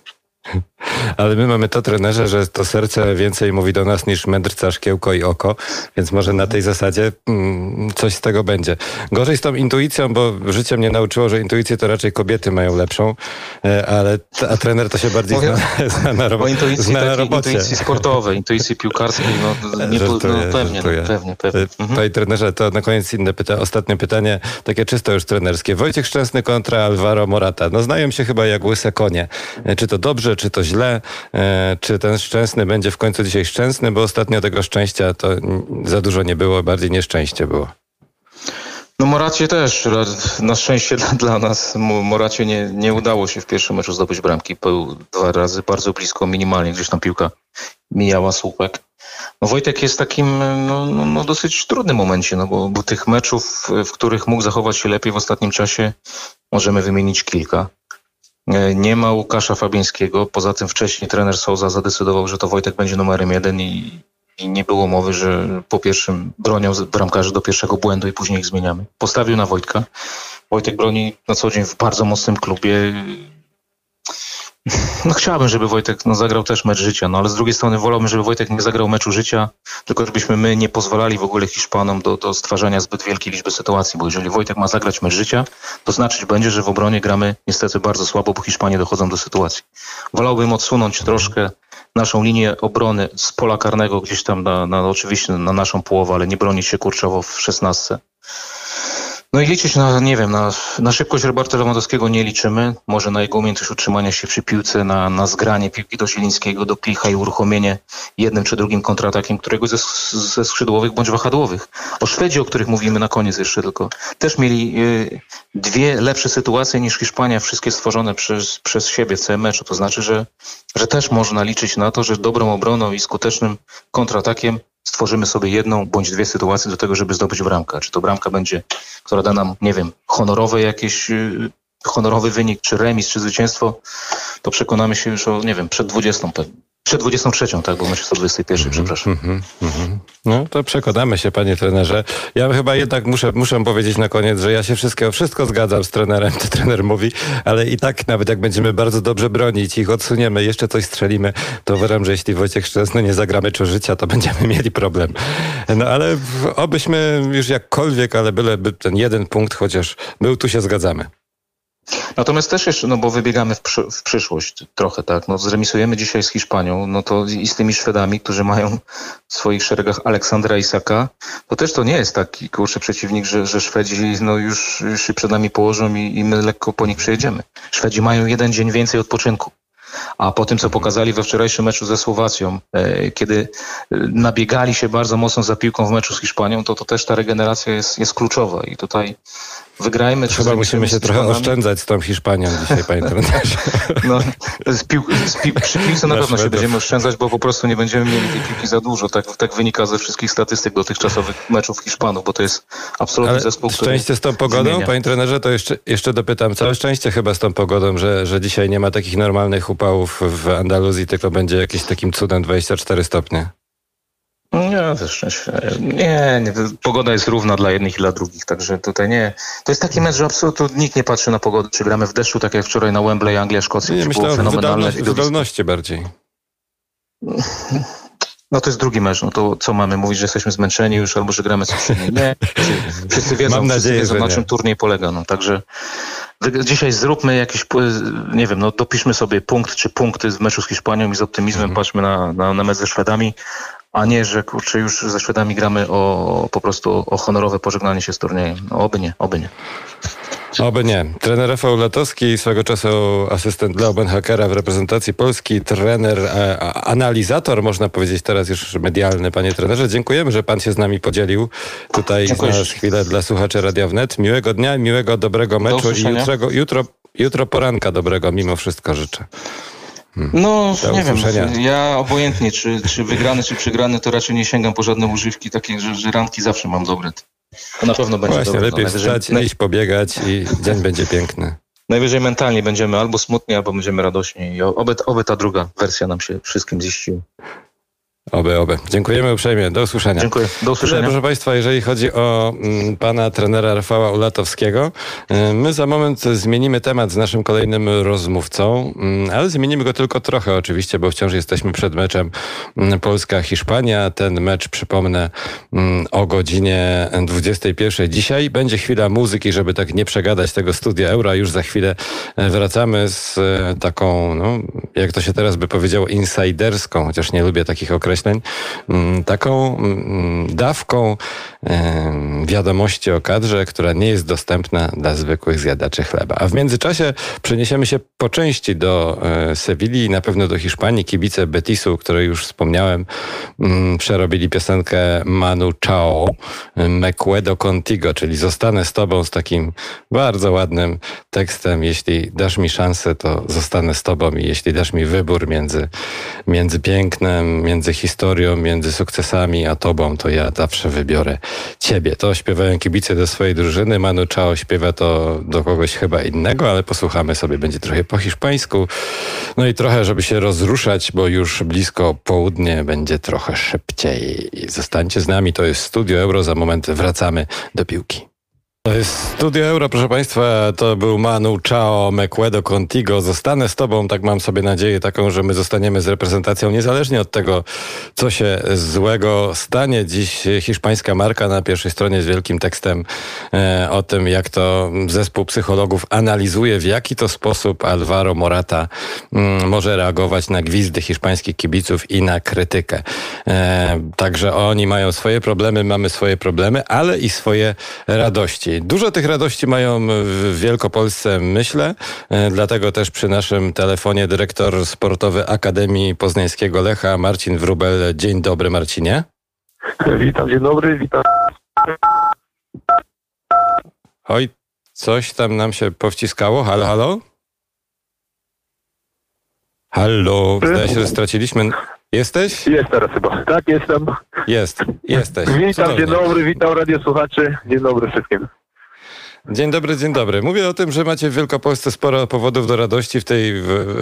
Ale my mamy to trenerze, że to serce więcej mówi do nas niż mędrca, szkiełko i oko, więc może na tej zasadzie mm, coś z tego będzie. Gorzej z tą intuicją, bo życie mnie nauczyło, że intuicję to raczej kobiety mają lepszą, e, ale a trener to się bardziej zna, zna na, robo, intuicji, zna na robocie. Intuicji sportowej, intuicji piłkarskiej, no, nie, żartuję, no pewnie, no, pewnie, pewnie. Mhm. Panie trenerze, to na koniec inne pyta, ostatnie pytanie, takie czysto już trenerskie. Wojciech Szczęsny kontra Alvaro Morata. No znają się chyba jak łyse konie. E, czy to dobrze, czy to źle, e, czy ten szczęsny będzie w końcu dzisiaj szczęsny, bo ostatnio tego szczęścia to za dużo nie było, bardziej nieszczęście było. No Moracie też, na szczęście dla, dla nas, Moracie nie, nie udało się w pierwszym meczu zdobyć bramki. Był dwa razy bardzo blisko, minimalnie, gdzieś tam piłka mijała słupek. No Wojtek jest takim no, no, no dosyć trudnym momencie, no bo, bo tych meczów, w których mógł zachować się lepiej w ostatnim czasie, możemy wymienić kilka. E, nie ma Łukasza Fabińskiego, poza tym wcześniej trener Souza zadecydował, że to Wojtek będzie numerem jeden i, i nie było mowy, że po pierwszym bronią bramkarzy do pierwszego błędu i później ich zmieniamy. Postawił na Wojtka. Wojtek broni na co dzień w bardzo mocnym klubie. No chciałbym, żeby Wojtek no, zagrał też mecz życia, no ale z drugiej strony wolałbym, żeby Wojtek nie zagrał meczu życia, tylko żebyśmy my nie pozwalali w ogóle Hiszpanom do, do stwarzania zbyt wielkiej liczby sytuacji, bo jeżeli Wojtek ma zagrać mecz życia, to znaczyć będzie, że w obronie gramy niestety bardzo słabo, bo Hiszpanie dochodzą do sytuacji. Wolałbym odsunąć troszkę naszą linię obrony z pola karnego gdzieś tam na, na oczywiście na naszą połowę, ale nie bronić się kurczowo w szesnastce. No i liczyć na, nie wiem, na, na szybkość Roberta Lewandowskiego nie liczymy. Może na jego umiejętność utrzymania się przy piłce, na, na zgranie piłki do Zielińskiego, do Klicha i uruchomienie jednym czy drugim kontratakiem któregoś ze, ze skrzydłowych bądź wahadłowych. O Szwedzi, o których mówimy na koniec jeszcze tylko, też mieli y, dwie lepsze sytuacje niż Hiszpania, wszystkie stworzone przez, przez siebie w całym meczu. To znaczy, że, że też można liczyć na to, że dobrą obroną i skutecznym kontratakiem stworzymy sobie jedną bądź dwie sytuacje do tego, żeby zdobyć bramkę. Czy to bramka będzie, która da nam, nie wiem, honorowe jakieś, y, honorowy wynik, czy remis, czy zwycięstwo, to przekonamy się już o, nie wiem, przed 20 pewnie. Przed 23, tak, bo mecz jest o 21, mm przepraszam. Mm -hmm. No to przekonamy się, panie trenerze. Ja chyba jednak muszę, muszę powiedzieć na koniec, że ja się wszystkiego, wszystko zgadzam z trenerem, to trener mówi, ale i tak nawet jak będziemy bardzo dobrze bronić, ich odsuniemy, jeszcze coś strzelimy, to uważam, że jeśli Wojciech Szczesny nie zagra meczu życia, to będziemy mieli problem. No ale obyśmy już jakkolwiek, ale byleby ten jeden punkt chociaż był, tu się zgadzamy. Natomiast też jeszcze, no bo wybiegamy w, przy, w, przyszłość trochę, tak, no zremisujemy dzisiaj z Hiszpanią, no to i z tymi Szwedami, którzy mają w swoich szeregach Aleksandra Isaka, to też to nie jest taki, kurczę, przeciwnik, że, że Szwedzi no już, już się przed nami położą i, i my lekko po nich przejedziemy. Szwedzi mają jeden dzień więcej odpoczynku. A po tym, co pokazali we wczorajszym meczu ze Słowacją, e, kiedy e, nabiegali się bardzo mocno za piłką w meczu z Hiszpanią, to, to też ta regeneracja jest, jest kluczowa. I tutaj wygrajmy. Chyba musimy się trochę oszczędzać z tą Hiszpanią dzisiaj, panie trenerze. No, z pił, z pi, przy piłce na, pewno się będziemy oszczędzać, bo po prostu nie będziemy mieli tej piłki za dużo. Tak, tak wynika ze wszystkich statystyk dotychczasowych meczów Hiszpanów, bo to jest absolutnie Ale zespół, szczęście z tą pogodą, zmienia. panie trenerze, to jeszcze, jeszcze dopytam. Całe szczęście chyba z tą pogodą, że, że dzisiaj nie ma takich normalnych upałów w Andaluzji, tylko będzie jakimś takim cudem 24 stopnie. Nie, też nie, nie, pogoda jest równa dla jednych i dla drugich, także tutaj nie. To jest taki mecz, że absolutnie nikt nie patrzy na pogodę, czy gramy w deszczu, tak jak wczoraj na Wembley, Anglia, Szkocja, nie, myślę było fenomenalne. Wydolności, wydolności bardziej. No to jest drugi mecz, no to co mamy mówić, że jesteśmy zmęczeni już albo że gramy coś innego? Nie, wszyscy wiedzą, Mam nadzieję, wszyscy wiedzą na czym turniej polega, no także dzisiaj zróbmy jakiś, nie wiem, no dopiszmy sobie punkt czy punkty z meczu z Hiszpanią i z optymizmem mhm. patrzmy na, na, na mecz ze Szwedami, a nie, że kurczę, już ze Szwedami gramy o po prostu o honorowe pożegnanie się z turniejem. No, oby nie, oby nie. Oby nie. Trener Rafał Latowski, swego czasu asystent Leo Benhakera w reprezentacji Polski, trener, e, analizator, można powiedzieć teraz już medialny, panie trenerze. Dziękujemy, że pan się z nami podzielił. Tutaj Dziękuję. znalazł chwilę dla słuchaczy Radia Wnet. Miłego dnia, miłego, dobrego meczu i jutro, jutro, jutro poranka dobrego mimo wszystko życzę. Hmm. No, Do nie usłyszenia. wiem. Ja obojętnie, czy, czy wygrany, czy przegrany, to raczej nie sięgam po żadne używki takie, że, że ranki zawsze mam dobre. To na pewno będzie Właśnie, lepiej no, wstać, iść pobiegać i dzień będzie piękny. Najwyżej mentalnie będziemy albo smutni, albo będziemy radośni. I oby, oby ta druga wersja nam się wszystkim ziściła. Oby, oby. Dziękujemy uprzejmie. Do usłyszenia. Dziękuję. Do usłyszenia. Proszę Państwa, jeżeli chodzi o m, mm, pana trenera Rafała Ulatowskiego, y, my za moment zmienimy temat z naszym kolejnym rozmówcą, y, ale zmienimy go tylko trochę oczywiście, bo wciąż jesteśmy przed meczem y, Polska-Hiszpania. Ten mecz, przypomnę, o godzinie 21. Dzisiaj będzie chwila muzyki, żeby tak nie przegadać tego studia Euro. Już za chwilę wracamy z taką, no, jak to się teraz by powiedziało, insiderską, chociaż nie lubię takich określeń, mm, taką mm, dawką wiadomości o kadrze, która nie jest dostępna dla zwykłych zjadaczy chleba. A w międzyczasie przeniesiemy się po części do e, Sewilli na pewno do Hiszpanii. Kibice Betisu, które już wspomniałem, mm, przerobili piosenkę Manu Chao, Mequedo Contigo, czyli zostanę z tobą z takim bardzo ładnym tekstem. Jeśli dasz mi szansę, to zostanę z tobą i jeśli dasz mi wybór między, między pięknem, między historią, między sukcesami a tobą, to ja zawsze wybiorę ciebie. To śpiewają kibice do swojej drużyny. Manu Chao śpiewa to do kogoś chyba innego, ale posłuchamy sobie. Będzie trochę po hiszpańsku. No i trochę, żeby się rozruszać, bo już blisko południe będzie trochę szybciej. Zostańcie z nami. To jest Studio Euro. Za moment wracamy do piłki. Studio Euro, proszę Państwa. To był Manu Chao Mequedo Contigo. Zostanę z Tobą, tak mam sobie nadzieję taką, że my zostaniemy z reprezentacją niezależnie od tego, co się złego stanie. Dziś hiszpańska marka na pierwszej stronie z wielkim tekstem e, o tym, jak to zespół psychologów analizuje, w jaki to sposób Alvaro Morata mm, może reagować na gwizdy hiszpańskich kibiców i na krytykę. E, także oni mają swoje problemy, mamy swoje problemy, ale i swoje radości. Dużo tych radości mają w Wielkopolsce, myślę. E, dlatego też przy naszym telefonie dyrektor sportowy Akademii Poznańskiego Lecha, Marcin Wrubel. Dzień dobry, Marcinie. Witam, dzień dobry, witam. Oj, coś tam nam się powciskało. Halo, halo? Halo, zdaje się, że straciliśmy. Jesteś? Jest teraz chyba. Tak, jestem. Jest, jesteś. Witam, Cudownie. dzień dobry, witam radiosłuchaczy. Dzień dobry wszystkim. Dzień dobry, dzień dobry. Mówię o tym, że macie w Wielkopolsce sporo powodów do radości w tej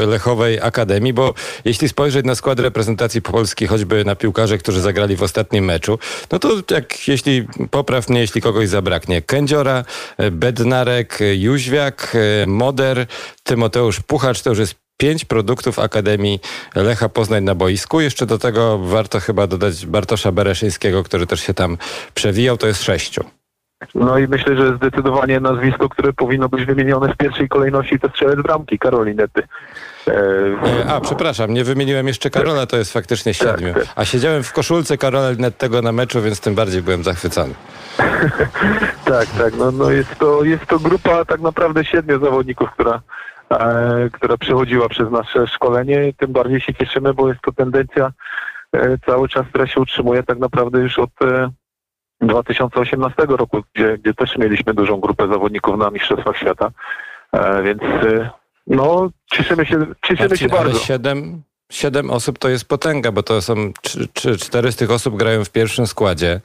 Lechowej Akademii, bo jeśli spojrzeć na skład reprezentacji Polski, choćby na piłkarze, którzy zagrali w ostatnim meczu, no to jak jeśli popraw mnie, jeśli kogoś zabraknie. Kędziora, Bednarek, Jóźwiak, Moder, Tymoteusz Puchacz, to już jest pięć produktów Akademii Lecha Poznań na boisku. Jeszcze do tego warto chyba dodać Bartosza Bereszyńskiego, który też się tam przewijał, to jest sześciu. No i myślę, że zdecydowanie nazwisko, które powinno być wymienione w pierwszej kolejności to strzelec bramki Karolinety. E, a, przepraszam, nie wymieniłem jeszcze Karola, to jest faktycznie Tak, siedmiu. A siedziałem w koszulce Karola Nettego na meczu, więc tym bardziej byłem zachwycony. tak, tak. No, no jest, to, jest to grupa tak naprawdę siedmiu zawodników, która, e, która przechodziła przez nasze szkolenie. Tym bardziej się cieszymy, bo jest to tendencja e, cały czas, która się utrzymuje tak naprawdę już od e, 2018 roku, gdzie, gdzie też mieliśmy dużą grupę zawodników na Mistrzostwach Świata. E, więc e, no, cieszymy się, cieszymy Marcin, się bardzo. ale siedem, osób to jest potęga, bo to są cztery z tych osób grają w pierwszym składzie,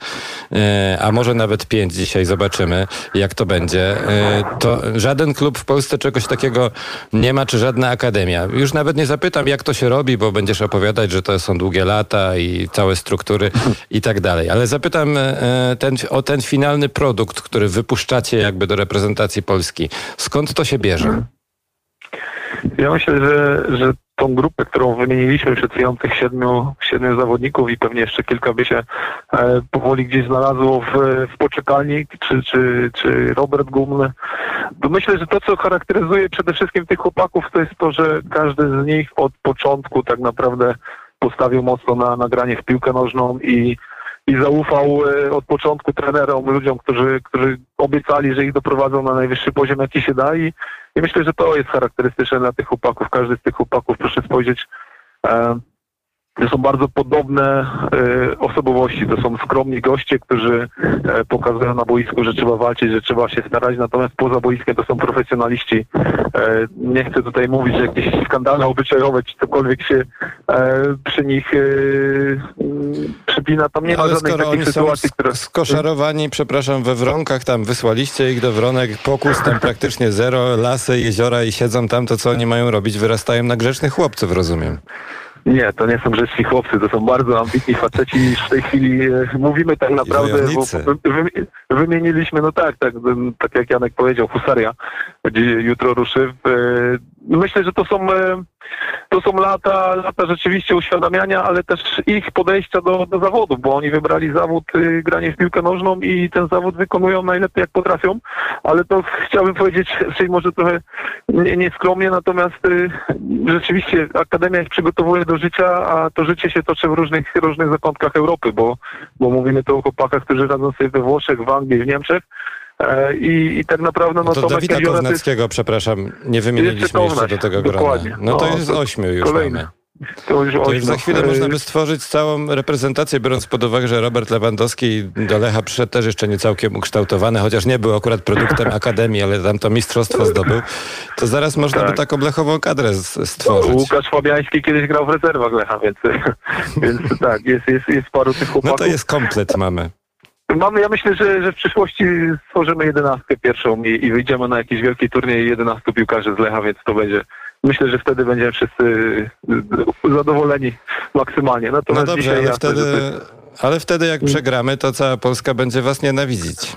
e, a może nawet pięć dzisiaj zobaczymy, jak to będzie. E, to żaden klub w Polsce czegoś takiego nie ma, czy żadna akademia. Już nawet nie zapytam, jak to się robi, bo będziesz opowiadać, że to są długie lata i całe struktury i tak dalej. Ale zapytam e, ten, o ten finalny produkt, który wypuszczacie jakby do reprezentacji Polski. Skąd to się bierze? Ja myślę, że, że tą grupę, którą wymieniliśmy przed chwilą, tych siedmiu, siedmiu zawodników i pewnie jeszcze kilka by się e, powoli gdzieś znalazło w, w poczekalni, czy, czy, czy Robert. To myślę, że to, co charakteryzuje przede wszystkim tych chłopaków, to jest to, że każdy z nich od początku tak naprawdę postawił mocno na nagranie w piłkę nożną i i zaufał e, od początku trenerom, ludziom, którzy, którzy obiecali, że ich doprowadzą na najwyższy poziom, jaki się da i, i myślę, że to jest charakterystyczne dla tych chłopaków. Każdy z tych chłopaków, proszę spojrzeć, e, to są bardzo podobne e, osobowości. To są skromni goście, którzy e, pokazują na boisku, że trzeba walczyć, że trzeba się starać, natomiast poza boiskiem to są profesjonaliści. E, nie chcę tutaj mówić, że jakieś skandale obyczajowe czy cokolwiek się przy nich przypina. Tam nie ma Ale żadnej skoro takiej oni są sytuacji, które... sk- skoszarowani, przepraszam, we wronkach, tam wysłaliście ich do wronek, pokus tam praktycznie zero, lasy, jeziora i siedzą tam, to co oni mają robić? Wyrastają na grzecznych chłopców, rozumiem. Nie, to nie są grzeczni chłopcy, to są bardzo ambitni faceci i w tej chwili e, mówimy tak naprawdę, bo wymieniliśmy, no tak, tak, tak jak Janek powiedział, husaria, jutro ruszy. Myślę, że to są, e, to są lata, lata rzeczywiście uświadamiania, ale też ich podejścia do, do zawodu, bo oni wybrali zawód y, granie w piłkę nożną i ten zawód wykonują najlepiej jak potrafią, ale to chciałbym powiedzieć, czyli może trochę nieskromnie, natomiast y, rzeczywiście Akademia ich przygotowuje do życia, a to życie się toczy w różnych, różnych zakątkach Europy, bo, bo mówimy tu o chłopakach, którzy radzą sobie we Włoszech, w Anglii, w Niemczech, I, I, tak naprawdę no, no to Tomek Dawida Kownackiego, jest... przepraszam, nie wymieniliśmy jeszcze, jeszcze do tego dokładnie. grona. No, to no, jest ośmiu już kolejny. mamy. To już, to już za chwilę można by stworzyć całą reprezentację, biorąc pod uwagę, że Robert Lewandowski do Lecha przyszedł też jeszcze nie całkiem ukształtowany, chociaż nie był akurat produktem Akademii, ale tam to mistrzostwo zdobył. To zaraz można tak. by taką lechową kadrę stworzyć. Łukasz Fabiański kiedyś grał w rezerwach Lecha, więc, więc tak, jest, jest, jest paru tych chłopaków. No to jest komplet mamy. Mamy, ja myślę, że, że w przyszłości stworzymy jedenastkę pierwszą i, i wyjdziemy na jakiś wielki turniej 11 piłkarzy z Lecha, więc to będzie myślę, że wtedy będziemy wszyscy zadowoleni maksymalnie. Natomiast no dobrze, ale jasne, wtedy, ale wtedy jak przegramy, to cała Polska będzie was nienawidzić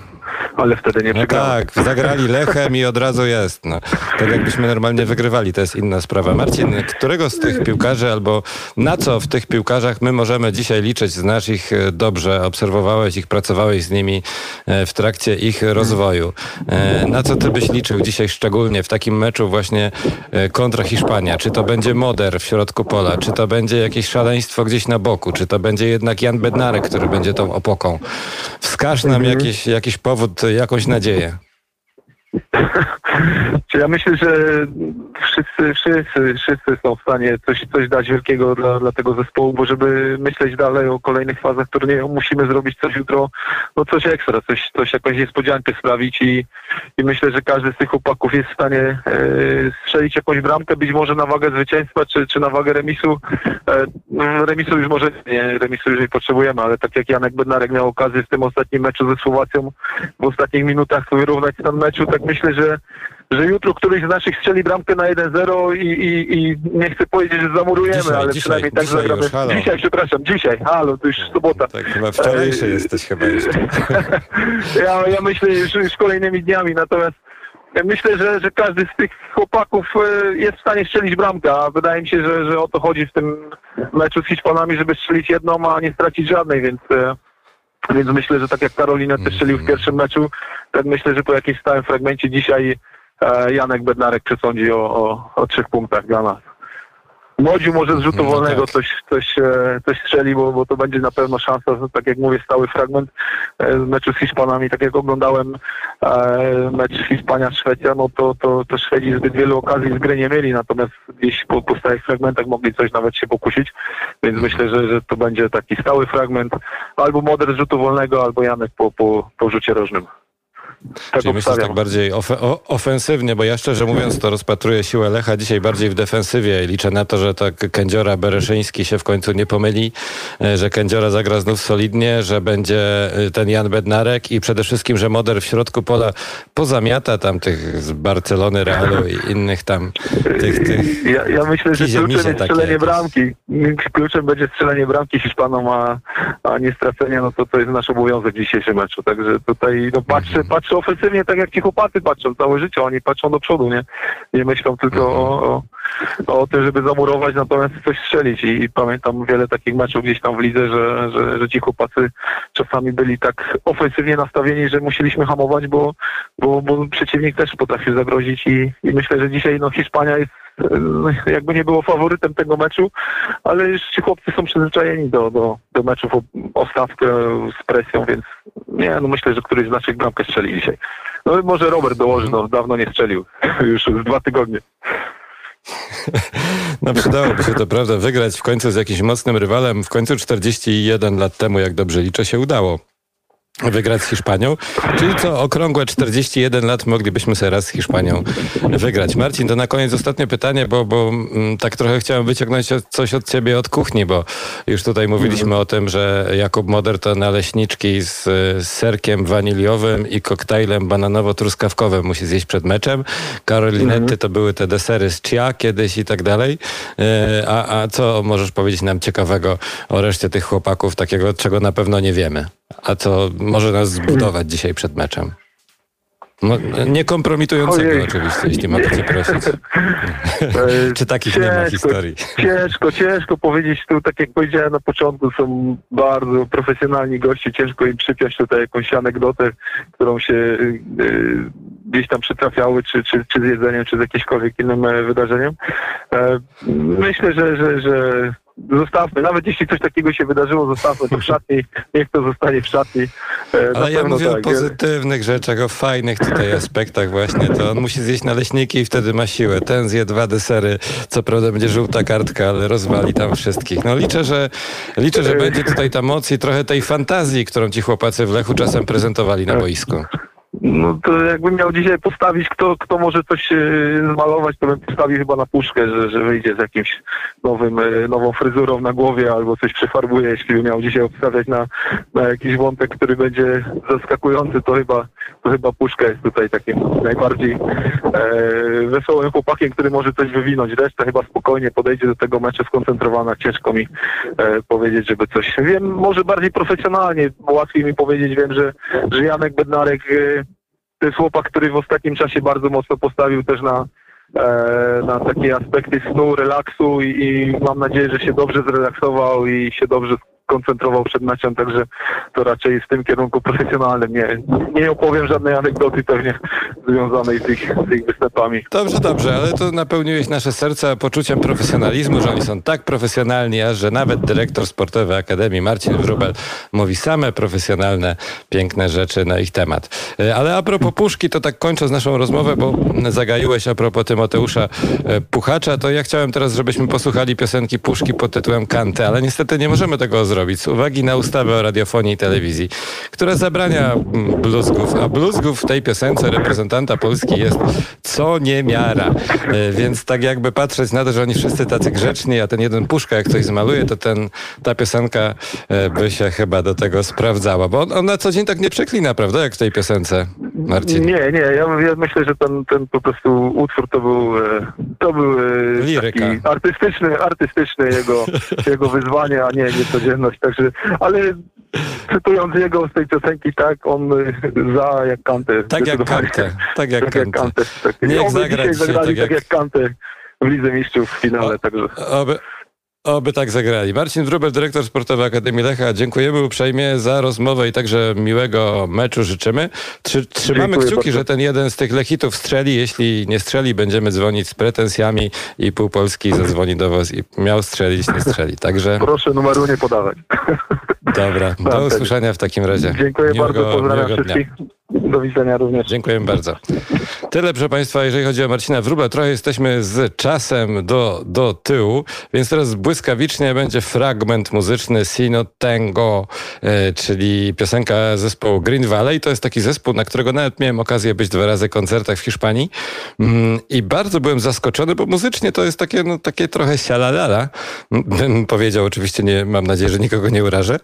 ale wtedy nie no tak, zagrali Lechem i od razu jest. No. Tak jakbyśmy normalnie wygrywali, to jest inna sprawa. Marcin, którego z tych piłkarzy albo na co w tych piłkarzach my możemy dzisiaj liczyć? Znasz ich e, dobrze, obserwowałeś ich, pracowałeś z nimi e, w trakcie ich rozwoju. E, na co ty byś liczył dzisiaj szczególnie w takim meczu właśnie kontra Hiszpania? Czy to będzie Moder w środku pola? Czy to będzie jakieś szaleństwo gdzieś na boku? Czy to będzie jednak Jan Bednarek, który będzie tą opoką? Wskaż nam mhm. jakiś, jakiś powód jakąś nadzieję. ja myślę, że wszyscy, wszyscy, wszyscy są w stanie coś, coś dać wielkiego dla, dla tego zespołu, bo żeby myśleć dalej o kolejnych fazach turnieju, musimy zrobić coś jutro, no coś ekstra, coś, coś jakąś niespodziankę sprawić i, i myślę, że każdy z tych chłopaków jest w stanie e, strzelić jakąś bramkę, być może na wagę zwycięstwa, czy, czy na wagę remisu. E, remisu już może nie, remisu już nie potrzebujemy, ale tak jak Janek Bednarek miał okazję w tym ostatnim meczu ze Słowacją w ostatnich minutach wyrównać ten meczu, tak myślę, że że jutro któryś z naszych strzeli bramkę na 1-0 i, i, i nie chcę powiedzieć, że zamurujemy, dzisiaj, ale dzisiaj, przynajmniej tak dzisiaj zagramy. Już, dzisiaj, przepraszam, dzisiaj, halo, to już sobota. Tak, chyba wczorajszy jesteś chyba jeszcze. ja, ja myślę już, już kolejnymi dniami, natomiast myślę, że, że każdy z tych chłopaków e, jest w stanie strzelić bramkę, a wydaje mi się, że, że o to chodzi w tym meczu z Hiszpanami, żeby strzelić jedną, a nie stracić żadnej, więc e, więc myślę, że tak jak Karolina też strzelił w mhm. pierwszym meczu, tak myślę, że po jakimś stałym fragmencie dzisiaj e, Janek Bednarek przesądzi o, o, o trzech punktach dla nas. Młodziu może z rzutu no wolnego tak. coś, coś, e, coś strzeli, bo, bo to będzie na pewno szansa, tak jak mówię, stały fragment e, meczu z Hiszpanami. Tak jak oglądałem mecz Hiszpania-Szwecja, no to, to, to Szwedzi zbyt wielu okazji z gry nie mieli, natomiast gdzieś po, po stałych fragmentach mogli coś nawet się pokusić, więc myślę, że, że to będzie taki stały fragment albo Moder z rzutu wolnego, albo Janek po, po, po rzucie rożnym. Tak Czyli myślisz tak bardziej of ofensywnie, bo ja szczerze mówiąc to rozpatruję siłę Lecha dzisiaj bardziej w defensywie. Liczę na to, że tak Kędziora Bereszyński się w końcu nie pomyli, e, że Kędziora zagra znów solidnie, że będzie e, ten Jan Bednarek i przede wszystkim, że Moder w środku pola pozamiata tam tych z Barcelony, Realu i innych tam tych, tych Ja, ja myślę, że kluczem jest strzelenie bramki. Kluczem będzie strzelenie bramki Hiszpanom, a, a nie stracenie, no to to jest nasz obowiązek w dzisiejszym meczu. Także tutaj no, patrzę, mhm. patrzę patrzą ofensywnie tak jak ci chłopacy patrzą całe życie, oni patrzą do przodu, nie, nie myślą tylko o, o, o tym, żeby zamurować, natomiast coś strzelić. I, i, pamiętam wiele takich meczów gdzieś tam w lidze, że, że, że ci chłopacy czasami byli tak ofensywnie nastawieni, że musieliśmy hamować, bo, bo, bo przeciwnik też potrafił zagrozić. I, i myślę, że dzisiaj no, Hiszpania jest jakby nie było faworytem tego meczu, ale już ci chłopcy są przyzwyczajeni do, do, do meczów o, o stawkę z presją, więc nie, no myślę, że któryś z naszych bramkę strzeli dzisiaj. No może Robert dołoży, no dawno nie strzelił, już z dwa tygodnie. No przydałoby się to, prawda, wygrać w końcu z jakimś mocnym rywalem. W końcu 41 lat temu, jak dobrze liczę, się udało wygrać z Hiszpanią. Czyli co, okrągłe 41 lat moglibyśmy sobie raz z Hiszpanią wygrać. Marcin, to na koniec ostatnie pytanie, bo, bo mm, tak trochę chciałem wyciągnąć coś od ciebie od kuchni, bo już tutaj mówiliśmy o tym, że Jakub Moder to naleśniczki z, z serkiem waniliowym i koktajlem bananowo-truskawkowym musi zjeść przed meczem. Karolinety mhm. to były te desery z chia kiedyś i tak dalej. E, a, a co możesz powiedzieć nam ciekawego o reszcie tych chłopaków, takiego, czego na pewno nie wiemy? A co może nas zbudować dzisiaj przed meczem? No, nie kompromitującego Ojej. oczywiście, jeśli mogę cię prosić. Czy takich ciężko, nie ma historii? Ciężko, ciężko powiedzieć. Tu, tak jak powiedziałem na początku, są bardzo profesjonalni goście. Ciężko im przypiąć tutaj jakąś anegdotę, którą się y, gdzieś tam przytrafiały, czy, czy, czy z jedzeniem, czy z jakimkolwiek innym e, wydarzeniem. E, myślę, że, że, że zostawmy, nawet jeśli coś takiego się wydarzyło, zostawmy to w szatni, niech to zostanie w szatni. E, Ale ja mówię tak. o pozytywnych rzeczach, o fajnych tutaj aspektach właśnie, to on musi zjeść naleśniki i wtedy ma siłę. Ten zje dwa desery, co prawda będzie żółta kartka, ale rozwali tam wszystkich. No liczę, że liczę, że będzie tutaj ta moc i trochę tej fantazji, którą ci chłopacy w Lechu czasem prezentowali na boisku. No to jakbym miał dzisiaj postawić, kto, kto może coś e, zmalować, to bym postawił chyba na puszkę, że, że wyjdzie z jakimś nowym, e, nową fryzurą na głowie albo coś przefarbuje. Jeśli bym miał dzisiaj obstawiać na, na jakiś wątek, który będzie zaskakujący, to chyba, to chyba puszka jest tutaj takim najbardziej e, wesołym chłopakiem, który może coś wywinąć. Reszta chyba spokojnie podejdzie do tego meczu skoncentrowana. Ciężko mi e, powiedzieć, żeby coś... Wiem, może bardziej profesjonalnie, bo łatwiej mi powiedzieć. Wiem, że, że Janek Bednarek e, to jest chłopak, który w ostatnim czasie bardzo mocno postawił też na, e, na takie aspekty snu, relaksu i, i mam nadzieję, że się dobrze zrelaksował i się dobrze koncentrował przed meczem, także to raczej w tym kierunku profesjonalnym. Nie, nie opowiem żadnej anegdoty pewnie związanej z ich, z ich występami. Dobrze, dobrze, ale to napełniłeś nasze serca poczuciem profesjonalizmu, że oni są tak profesjonalni, aż że nawet dyrektor sportowy Akademii Marcin Wrubel mówi same profesjonalne, piękne rzeczy na ich temat. E, ale a propos Puszki, to tak kończąc naszą rozmowę, bo zagaiłeś a propos Tymoteusza e, Puchacza, to ja chciałem teraz, żebyśmy posłuchali piosenki Puszki pod tytułem Kanty, ale niestety nie możemy tego zrobić zrobić z uwagi na ustawę o radiofonii i telewizji, która zabrania mm, bluzgów, a bluzgów w tej piosence reprezentanta Polski jest co niemiara. E, więc tak jakby patrzeć na to, że oni wszyscy tacy grzeczni, a ten jeden puszka jak coś zmaluje, to ten, ta piosenka e, by się chyba do tego sprawdzała. Bo on, on na co dzień tak nie przeklina, prawda, jak w tej piosence, Marcin? Nie, nie. Ja, ja myślę, że ten, ten po prostu utwór to był, e, to był Liryka. artystyczny, artystyczny jego, jego wyzwanie, a nie niecodzienność także, ale cytując jego z tej piosenki, tak, on za jak Kantę. Tak jak Kantę, tak jak tak. Jak Kantę tak. Niech zagrać dzisiaj zagrali tak jak, tak jak Kantę w Lidze Mistrzów w finale, o, także. Oby, Oby tak zagrali. Marcin Wrubel, dyrektor sportowy Akademii Lecha. Dziękujemy uprzejmie za rozmowę i także miłego meczu życzymy. Trzymamy Dziękuję kciuki, bardzo. że ten jeden z tych Lechitów strzeli. Jeśli nie strzeli, będziemy dzwonić z pretensjami i pół Polski zadzwoni do was i miał strzelić, nie strzeli. Także... Proszę numeru nie podawać. Dobra, do usłyszenia w takim razie. Dziękuję miłego, bardzo, pozdrawiam wszystkich. Dnia. Do widzenia również. Dziękuję bardzo. Tyle, proszę Państwa, jeżeli chodzi o Marcina Wróbla. Trochę jesteśmy z czasem do, do tyłu, więc teraz błyskawicznie będzie fragment muzyczny Sino Tango, e, czyli piosenka zespołu Green Valley. To jest taki zespół, na którego nawet miałem okazję być dwa razy w koncertach w Hiszpanii mm, i bardzo byłem zaskoczony, bo muzycznie to jest takie, no, takie trochę sialalala. Bym powiedział, oczywiście nie, mam nadzieję, że nikogo nie urażę,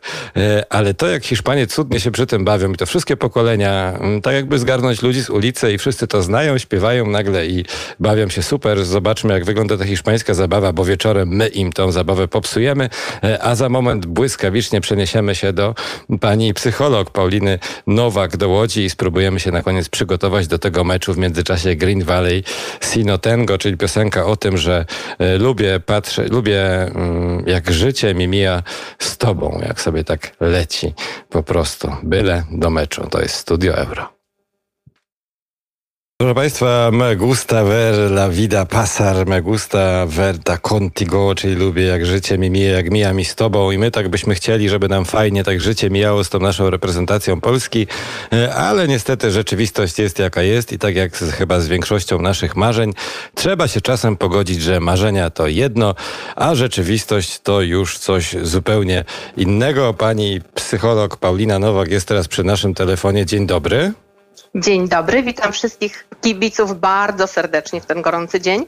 ale to jak Hiszpanie cudnie się przy tym bawią i to wszystkie pokolenia Mm, tak jakby zgarnąć ludzi z ulicy i wszyscy to znają, śpiewają nagle i bawią się super. Zobaczmy, jak wygląda ta hiszpańska zabawa, bo wieczorem my im tą zabawę popsujemy, e, a za moment błyskawicznie przeniesiemy się do pani psycholog Pauliny Nowak do Łodzi i spróbujemy się na koniec przygotować do tego meczu w międzyczasie Green Valley Sinotengo, czyli piosenka o tym, że e, lubię patrzeć, lubię mm, jak życie mi mija z tobą, jak sobie tak leci po prostu. Byle do meczu. To jest Studio euro. Proszę Państwa, me gusta ver la vida pasar, me gusta ver ta contigo, czyli lubię jak życie mi mija, jak mija mi z Tobą i my tak byśmy chcieli, żeby nam fajnie tak życie mijało z tą naszą reprezentacją Polski, e, ale niestety rzeczywistość jest jaka jest i tak jak z, chyba z większością naszych marzeń, trzeba się czasem pogodzić, że marzenia to jedno, a rzeczywistość to już coś zupełnie innego. Pani psycholog Paulina Nowak jest teraz przy naszym telefonie. Dzień dobry. Dzień dobry, witam wszystkich kibiców bardzo serdecznie w ten gorący dzień.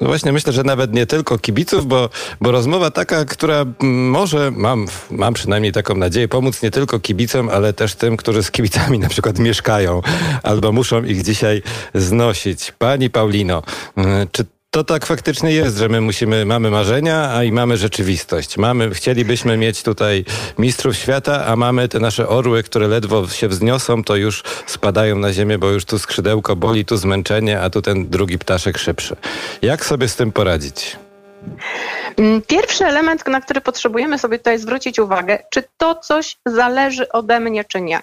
No właśnie, myślę, że nawet nie tylko kibiców, bo, bo rozmowa taka, która może, mam, mam przynajmniej taką nadzieję, pomóc nie tylko kibicom, ale też tym, którzy z kibicami na przykład mieszkają albo muszą ich dzisiaj znosić. Pani Paulino, czy to tak faktycznie jest, że my musimy, mamy marzenia, a i mamy rzeczywistość. Mamy, chcielibyśmy mieć tutaj mistrzów świata, a mamy te nasze orły, które ledwo się wzniosą, to już spadają na ziemię, bo już tu skrzydełko boli, tu zmęczenie, a tu ten drugi ptaszek szybszy. Jak sobie z tym poradzić? Mm, pierwszy element, na który potrzebujemy sobie tutaj zwrócić uwagę, czy to coś zależy ode mnie, czy nie.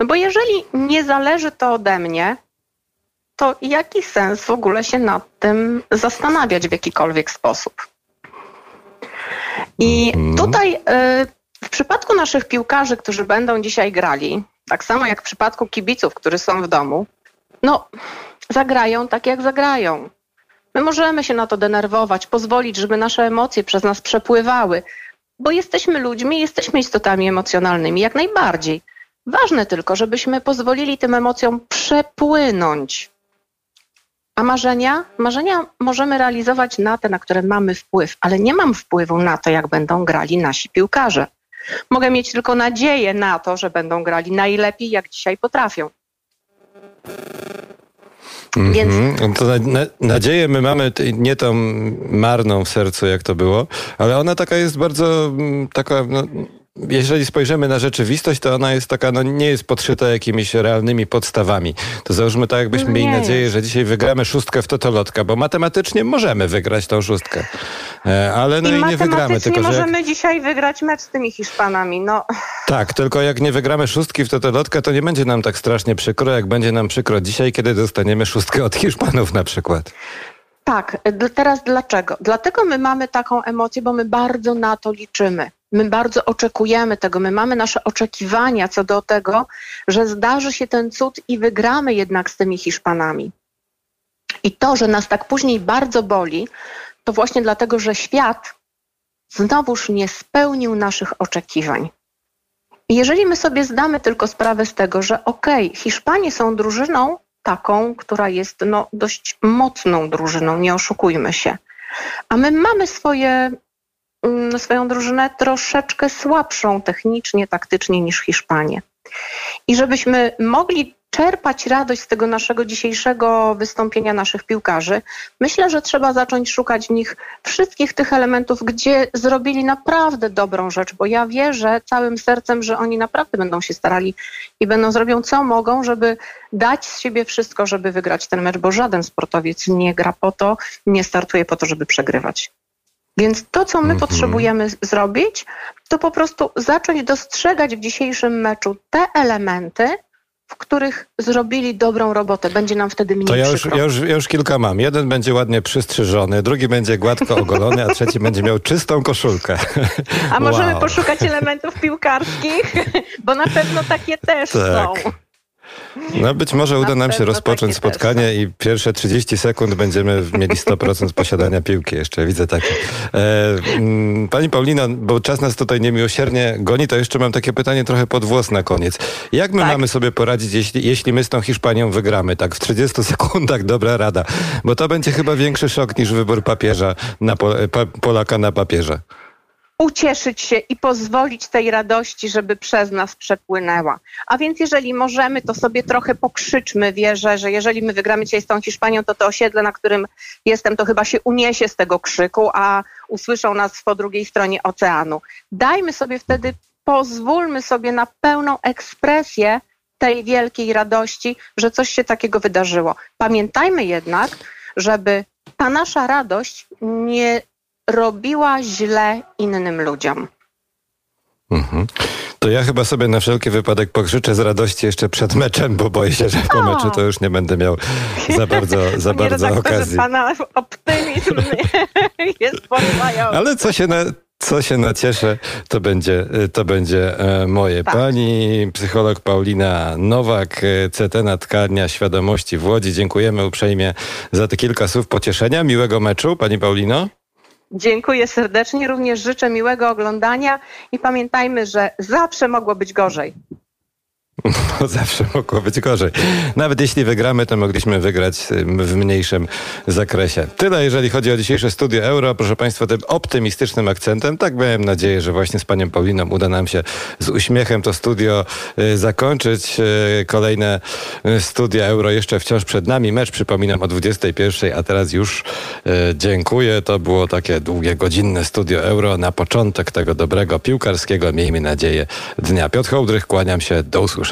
No bo jeżeli nie zależy to ode mnie, to jaki sens w ogóle się nad tym zastanawiać w jakikolwiek sposób? I Mhm. tutaj y, w przypadku naszych piłkarzy, którzy będą dzisiaj grali, tak samo jak w przypadku kibiców, którzy są w domu, no zagrają tak jak zagrają. My możemy się na to denerwować, pozwolić, żeby nasze emocje przez nas przepływały, bo jesteśmy ludźmi, jesteśmy istotami emocjonalnymi, jak najbardziej. Ważne tylko, żebyśmy pozwolili tym emocjom przepłynąć. A marzenia? Marzenia możemy realizować na te, na które mamy wpływ, ale nie mam wpływu na to, jak będą grali nasi piłkarze. Mogę mieć tylko nadzieję na to, że będą grali najlepiej, jak dzisiaj potrafią. Więc- Mhm. No To na, na, nadzieję my mamy nie tą marną w sercu, jak to było, ale ona taka jest bardzo taka. No, jeżeli spojrzymy na rzeczywistość, to ona jest taka, no nie jest podszyta jakimiś realnymi podstawami. To załóżmy tak, jakbyśmy mieli Nie nadzieję, jest. że dzisiaj wygramy szóstkę w totolotka, bo matematycznie możemy wygrać tą szóstkę. E, Ale no I i, nie wygramy, tylko że jak, możemy dzisiaj wygrać mecz z tymi Hiszpanami. No, tak, tylko jak nie wygramy szóstki w totolotka, to nie będzie nam tak strasznie przykro, jak będzie nam przykro dzisiaj, kiedy dostaniemy szóstkę od Hiszpanów na przykład. Tak, teraz dlaczego? Dlatego my mamy taką emocję, bo my bardzo na to liczymy. My bardzo oczekujemy tego, my mamy nasze oczekiwania co do tego, że zdarzy się ten cud i wygramy jednak z tymi Hiszpanami. I to, że nas tak później bardzo boli, to właśnie dlatego, że świat znowuż nie spełnił naszych oczekiwań. I jeżeli my sobie zdamy tylko sprawę z tego, że okej, Hiszpanie są drużyną taką, która jest no, dość mocną drużyną, nie oszukujmy się. A my mamy swoje, swoją drużynę troszeczkę słabszą technicznie, taktycznie niż Hiszpanie. I żebyśmy mogli czerpać radość z tego naszego dzisiejszego wystąpienia naszych piłkarzy, myślę, że trzeba zacząć szukać w nich wszystkich tych elementów, gdzie zrobili naprawdę dobrą rzecz, bo ja wierzę całym sercem, że oni naprawdę będą się starali i będą zrobią co mogą, żeby dać z siebie wszystko, żeby wygrać ten mecz, bo żaden sportowiec nie gra po to, nie startuje po to, żeby przegrywać. Więc to, co my Mhm. potrzebujemy z- zrobić, to po prostu zacząć dostrzegać w dzisiejszym meczu te elementy, w których zrobili dobrą robotę. Będzie nam wtedy mniej To ja już, ja, już, ja już kilka mam. Jeden będzie ładnie przystrzyżony, drugi będzie gładko ogolony, a trzeci będzie miał czystą koszulkę. A możemy Wow. poszukać elementów piłkarskich, bo na pewno takie też Tak. są. No być może uda Na nam się pewno rozpocząć też spotkanie i pierwsze 30 sekund będziemy mieli 100% posiadania piłki. Jeszcze widzę takie. E, mm, Pani Paulino, bo czas nas tutaj niemiłosiernie goni, to jeszcze mam takie pytanie trochę pod włos na koniec. Jak my Tak. mamy sobie poradzić, jeśli, jeśli my z tą Hiszpanią wygramy? Tak w 30 sekundach, dobra rada. Bo to będzie chyba większy szok niż wybór papieża na pa, Polaka na papieża. Ucieszyć się i pozwolić tej radości, żeby przez nas przepłynęła. A więc jeżeli możemy, to sobie trochę pokrzyczmy. Wierzę, że jeżeli my wygramy dzisiaj z tą Hiszpanią, to to osiedle, na którym jestem, to chyba się uniesie z tego krzyku, a usłyszą nas po drugiej stronie oceanu. Dajmy sobie wtedy, pozwólmy sobie na pełną ekspresję tej wielkiej radości, że coś się takiego wydarzyło. Pamiętajmy jednak, żeby ta nasza radość nie robiła źle innym ludziom. Mhm. To ja chyba sobie na wszelki wypadek pokrzyczę z radości jeszcze przed meczem, bo boję się, że po O! meczu to już nie będę miał za bardzo, za Panie bardzo redaktorze, okazji. Pana optymizm jest porywający. Ale co się na, co się nacieszę, to będzie, to będzie e, moje. Tak. Pani psycholog Paulina Nowak, e, CT na tkarnia świadomości w Łodzi. Dziękujemy uprzejmie za te kilka słów pocieszenia. Miłego meczu, Pani Paulino. Dziękuję serdecznie, również życzę miłego oglądania i pamiętajmy, że zawsze mogło być gorzej. No, zawsze mogło być gorzej. Nawet jeśli wygramy, to mogliśmy wygrać w mniejszym zakresie. Tyle, jeżeli chodzi o dzisiejsze studio euro. Proszę Państwa, tym optymistycznym akcentem. Tak miałem nadzieję, że właśnie z Panią Pauliną uda nam się z uśmiechem to studio y, zakończyć. Y, kolejne y, studia euro jeszcze wciąż przed nami. Mecz przypominam o 21, a teraz już dziękuję. To było takie długie, godzinne studio euro na początek tego dobrego piłkarskiego, miejmy nadzieję, dnia. Piotr Hołdrych, kłaniam się. Do usłyszenia